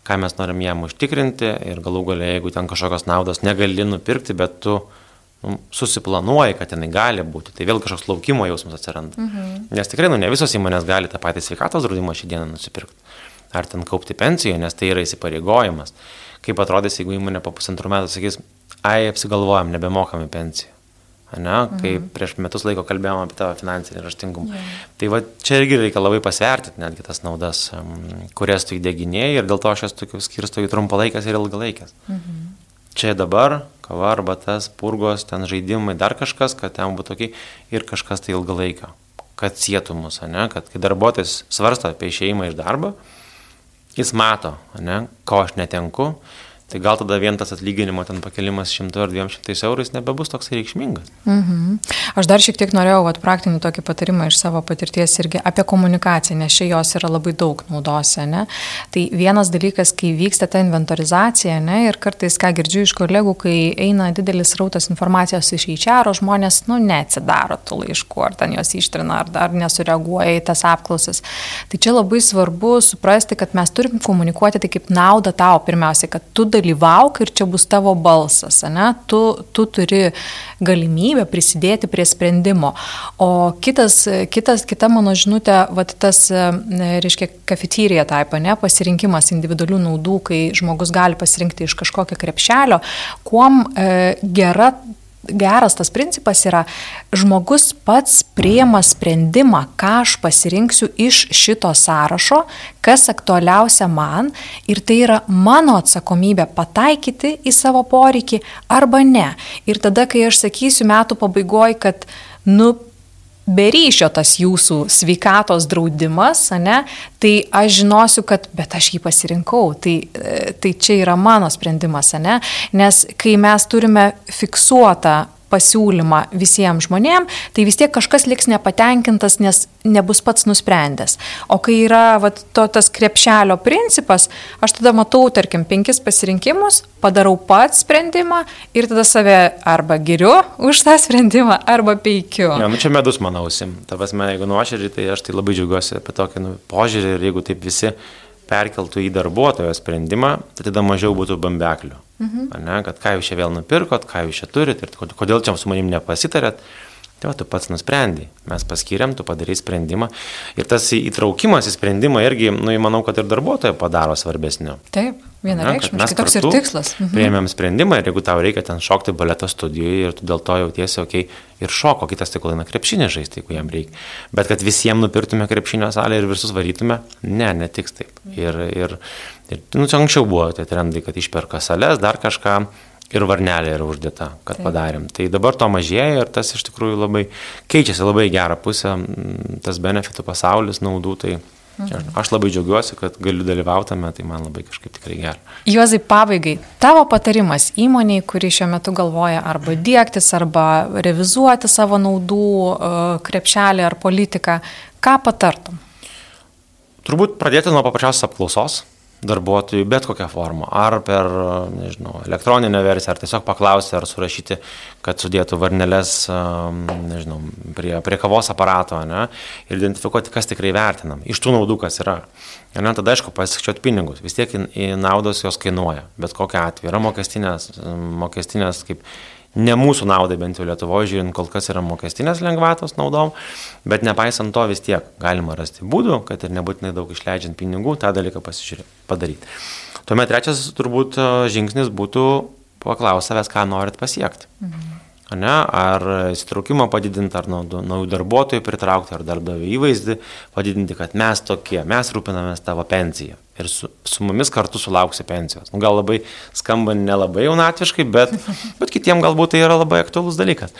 ką mes norim jam užtikrinti ir galų galia, jeigu ten kažkokios naudos negali nupirkti, bet tu nu, susiplanuoji, kad jinai gali būti, tai vėl kažkoks laukimo jausmas atsiranda. Mhm. Nes tikrai, nu, ne visos įmonės gali tą patį sveikatos draudimą šį dieną nusipirkti. Ar ten kaupti pensiją, nes tai yra įsipareigojimas. Kaip atrodys, jeigu įmonė po pusantrų metų sakys, ai, apsigalvojam, nebemokami pensijų ne, kai mhm. prieš metus laiko kalbėjome apie tavo finansinį raštingumą. Yeah. Tai va čia irgi reikia labai pasvertinti netgi tas naudas, kurias tu įdėginėjai ir dėl to aš jas tokius skirstu į trumpalaikės ir ilgalaikės. Mhm. Čia dabar, kava arba tas, purgos, ten žaidimai, dar kažkas, kad ten būtų tokiai ir kažkas tai ilgalaikio, kad sėtų mus, ne, kad kai darbuotojas svarsto apie išeimą iš darbo, jis mato, ne, ko aš netenku Tai gal tada vien tas atlyginimo ten pakelimas 100 ar 200 eurais nebebus toks reikšmingas. Mhm. Aš dar šiek tiek norėjau vat, praktinį tokį patarimą iš savo patirties irgi apie komunikaciją, nes čia jos yra labai daug naudose. Ne? Tai vienas dalykas, kai vyksta ta inventorizacija ne, ir kartais, ką girdžiu iš kolegų, kai eina didelis rautas informacijos iš HR, žmonės nu, neatsidaro tų laiškų, ar ten jos ištrina, ar dar nesureaguoja į tas apklausas. Tai čia labai svarbu suprasti, kad mes turim komunikuoti tai kaip naudą tau pirmiausia, kad tu dalyvauji dalyvauk ir čia bus tavo balsas, ne? tu, tu turi galimybę prisidėti prie sprendimo. O kitas, kitas, kita mano žinutė, vat tas, reiškia, kafetyrija taip, ne, pasirinkimas individualių naudų, kai žmogus gali pasirinkti iš kažkokio krepšelio, kuom e, gera geras tas principas yra, žmogus pats priema sprendimą, ką aš pasirinksiu iš šito sąrašo, kas aktualiausia man ir tai yra mano atsakomybė pataikyti į savo poreikį arba ne. Ir tada, kai aš sakysiu metų pabaigoje, kad, nu, beryšio tas jūsų sveikatos draudimas, ne, tai aš žinosiu, kad, bet aš jį pasirinkau, tai, e, tai čia yra mano sprendimas, ne, nes kai mes turime fiksuotą pasiūlymą visiems žmonėms, tai vis tiek kažkas liks nepatenkintas, nes nebus pats nusprendęs. O kai yra vat, to, tas krepšelio principas, aš tada matau, tarkim, penkis pasirinkimus, padarau pats sprendimą ir tada save arba giriu už tą sprendimą, arba peikiu. Ja, nu čia medus manausim. Tavas, jeigu nuoširdžiai, tai aš tai labai džiaugiuosi apie tokį nu, požiūrį ir jeigu taip visi perkeltų į darbuotojo sprendimą, tai tada mažiau būtų bambeklių. Mhm. Ne, kad ką jūs čia vėl nupirkot, ką jūs čia turit ir kodėl čia su manim nepasitarėt. Tai va, tu pats nusprendai, mes paskiriam, tu padarai sprendimą. Ir tas įtraukimas į sprendimą irgi, nu, manau, kad ir darbuotoją padaro svarbesniu. Taip, vienareikšmiškai toks ir tikslas. Mhm. Priėmėm sprendimą ir jeigu tau reikia ten šokti baleto studijoje ir tu dėl to jautiesi, okei, okay, ir šoko, kitas tik laina krepšinį žaisti, jeigu jam reikia. Bet kad visiems nupirktume krepšinio salę ir visus varytume, ne, netiks taip. Ir, ir, ir nu, čia anksčiau buvo tie trendai, kad išperka sales, dar kažką ir varnelė yra uždėta, kad Taip. padarėm. Tai dabar to mažėja ir tas iš tikrųjų labai keičiasi labai gerą pusę, tas benefitų pasaulis, naudų. Tai mhm. aš labai džiaugiuosi, kad galiu dalyvautame, tai man labai kažkaip tikrai gera. Juozai, pabaigai, tavo patarimas įmoniai, kuri šiuo metu galvoja arba dėktis, arba revizuoti savo naudų e, krepšelį ar politiką, ką patartum? Turbūt pradėti nuo paprasčiausios apklausos darbuotojų bet kokią formą. Ar per, nežinau, elektroninę versiją, ar tiesiog paklausti, ar surašyti, kad sudėtų varneles, nežinau, prie, prie kavos aparato, ne, ir identifikuoti, kas tikrai vertinam, iš tų naudų, kas yra. Ir net tada, aišku, pasiskaičiuoti pinigus, vis tiek į naudos jos kainuoja, bet kokia atveju. Yra mokestinės, mokestinės kaip ne mūsų naudai, bent jau Lietuvoje žiūrint, kol kas yra mokestinės lengvatos naudom, bet nepaisant to vis tiek galima rasti būdų, kad ir nebūtinai daug išleidžiant pinigų, tą dalyką padaryti. Tuomet trečias turbūt e, žingsnis būtų paklausti savęs, ką norit pasiekti. Mhm. Ne, ar įsitraukimą padidinti, ar naujų darbuotojų pritraukti, ar darbdavio įvaizdį padidinti, kad mes tokie, mes rūpinamės tavo pensiją ir su, su mumis kartu sulauksi pensijos. Nu, gal labai skamba nelabai jaunatviškai, bet, bet kitiems galbūt tai yra labai aktuolus dalykas.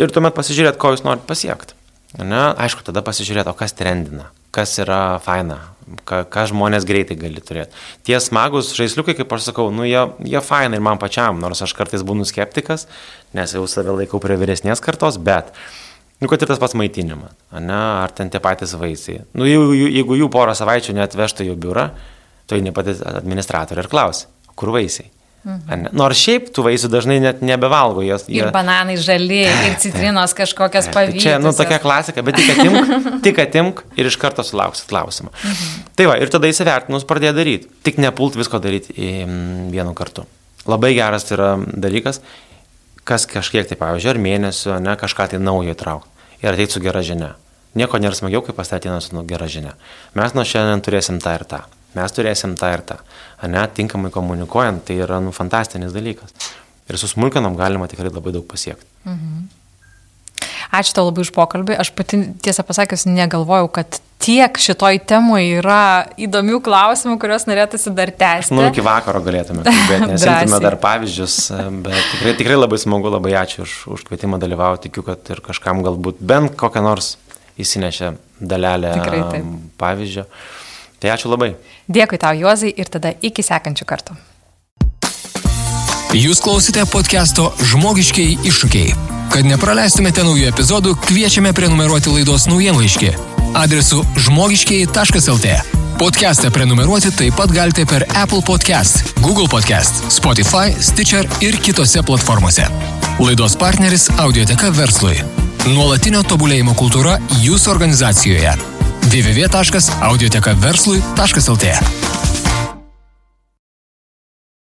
Ir tuomet pasižiūrėti, ko jūs norite pasiekti. Ne? Aišku, tada pasižiūrėti, o kas trendina, kas yra faina, ką, ką žmonės greitai gali turėti. Tie smagus žaisliukai, kaip aš sakau, nu, jie, jie faina ir man pačiam, nors aš kartais būnu skeptikas, nes jau save laikau prie vyresnės kartos, bet Nu, kad ir tas pats maitinimas, ne, ar ten tie patys vaisiai. Nu, jeigu, jeigu jų porą savaičių neatvežtų į biurą, tai ne patys administratoriai ir klausia, kur vaisiai. Mhm. Nors šiaip tų vaisių dažnai net nebevalgo jos. Jie... Ir bananai žali, ir citrinos kažkokios pavyzdžiai. Tai čia, nu, tokia klasika, bet tik atimk, tik atimk ir iš karto sulauksit klausimą. Mhm. Tai va, ir tada įsivertinus pradėjo daryti. Tik nepult visko daryti vienu kartu. Labai geras tai yra dalykas, kas kažkiek, tai pavyzdžiui, ar mėnesio, ne, kažką tai naujo įtraukti ir ateiti su gera žinia. Nieko nėra smagiau, kaip pastatyti su gera žinia. Mes nuo šiandien turėsim tą ir tą. Mes turėsim tą ir tą. Ne, tinkamai komunikuojant, tai yra nu, fantastinis dalykas. Ir su smulkinom galima tikrai labai daug pasiekti. Mhm. Ačiū tau labai už pokalbį. Aš pati, tiesą pasakius, negalvojau, kad tiek šitoj temoje yra įdomių klausimų, kuriuos norėtųsi dar tęsti. Nu, iki vakaro galėtume kalbėti, nes imtume dar pavyzdžius, bet tikrai, tikrai labai smagu, labai ačiū už, už kvietimą dalyvauti. Tikiu, kad ir kažkam galbūt bent kokią nors įsinešė dalelę pavyzdžio. Tai ačiū labai. Dėkui tau, Juozai, ir tada iki sekančių kartų. Jūs klausite podcast'o Žmogiškiai iššūkiai. Kad nepraleistumėte naujų epizodų, kviečiame prenumeruoti laidos naujienlaiškį adresu žmogiškiai.lt. Podcast'ą prenumeruoti taip pat galite per Apple Podcast, Google Podcast, Spotify, Stitcher ir kitose platformose. Laidos partneris Audioteka verslui. Nuolatinio tobulėjimo kultūra jūsų organizacijoje. www.audiotekaverslui.lt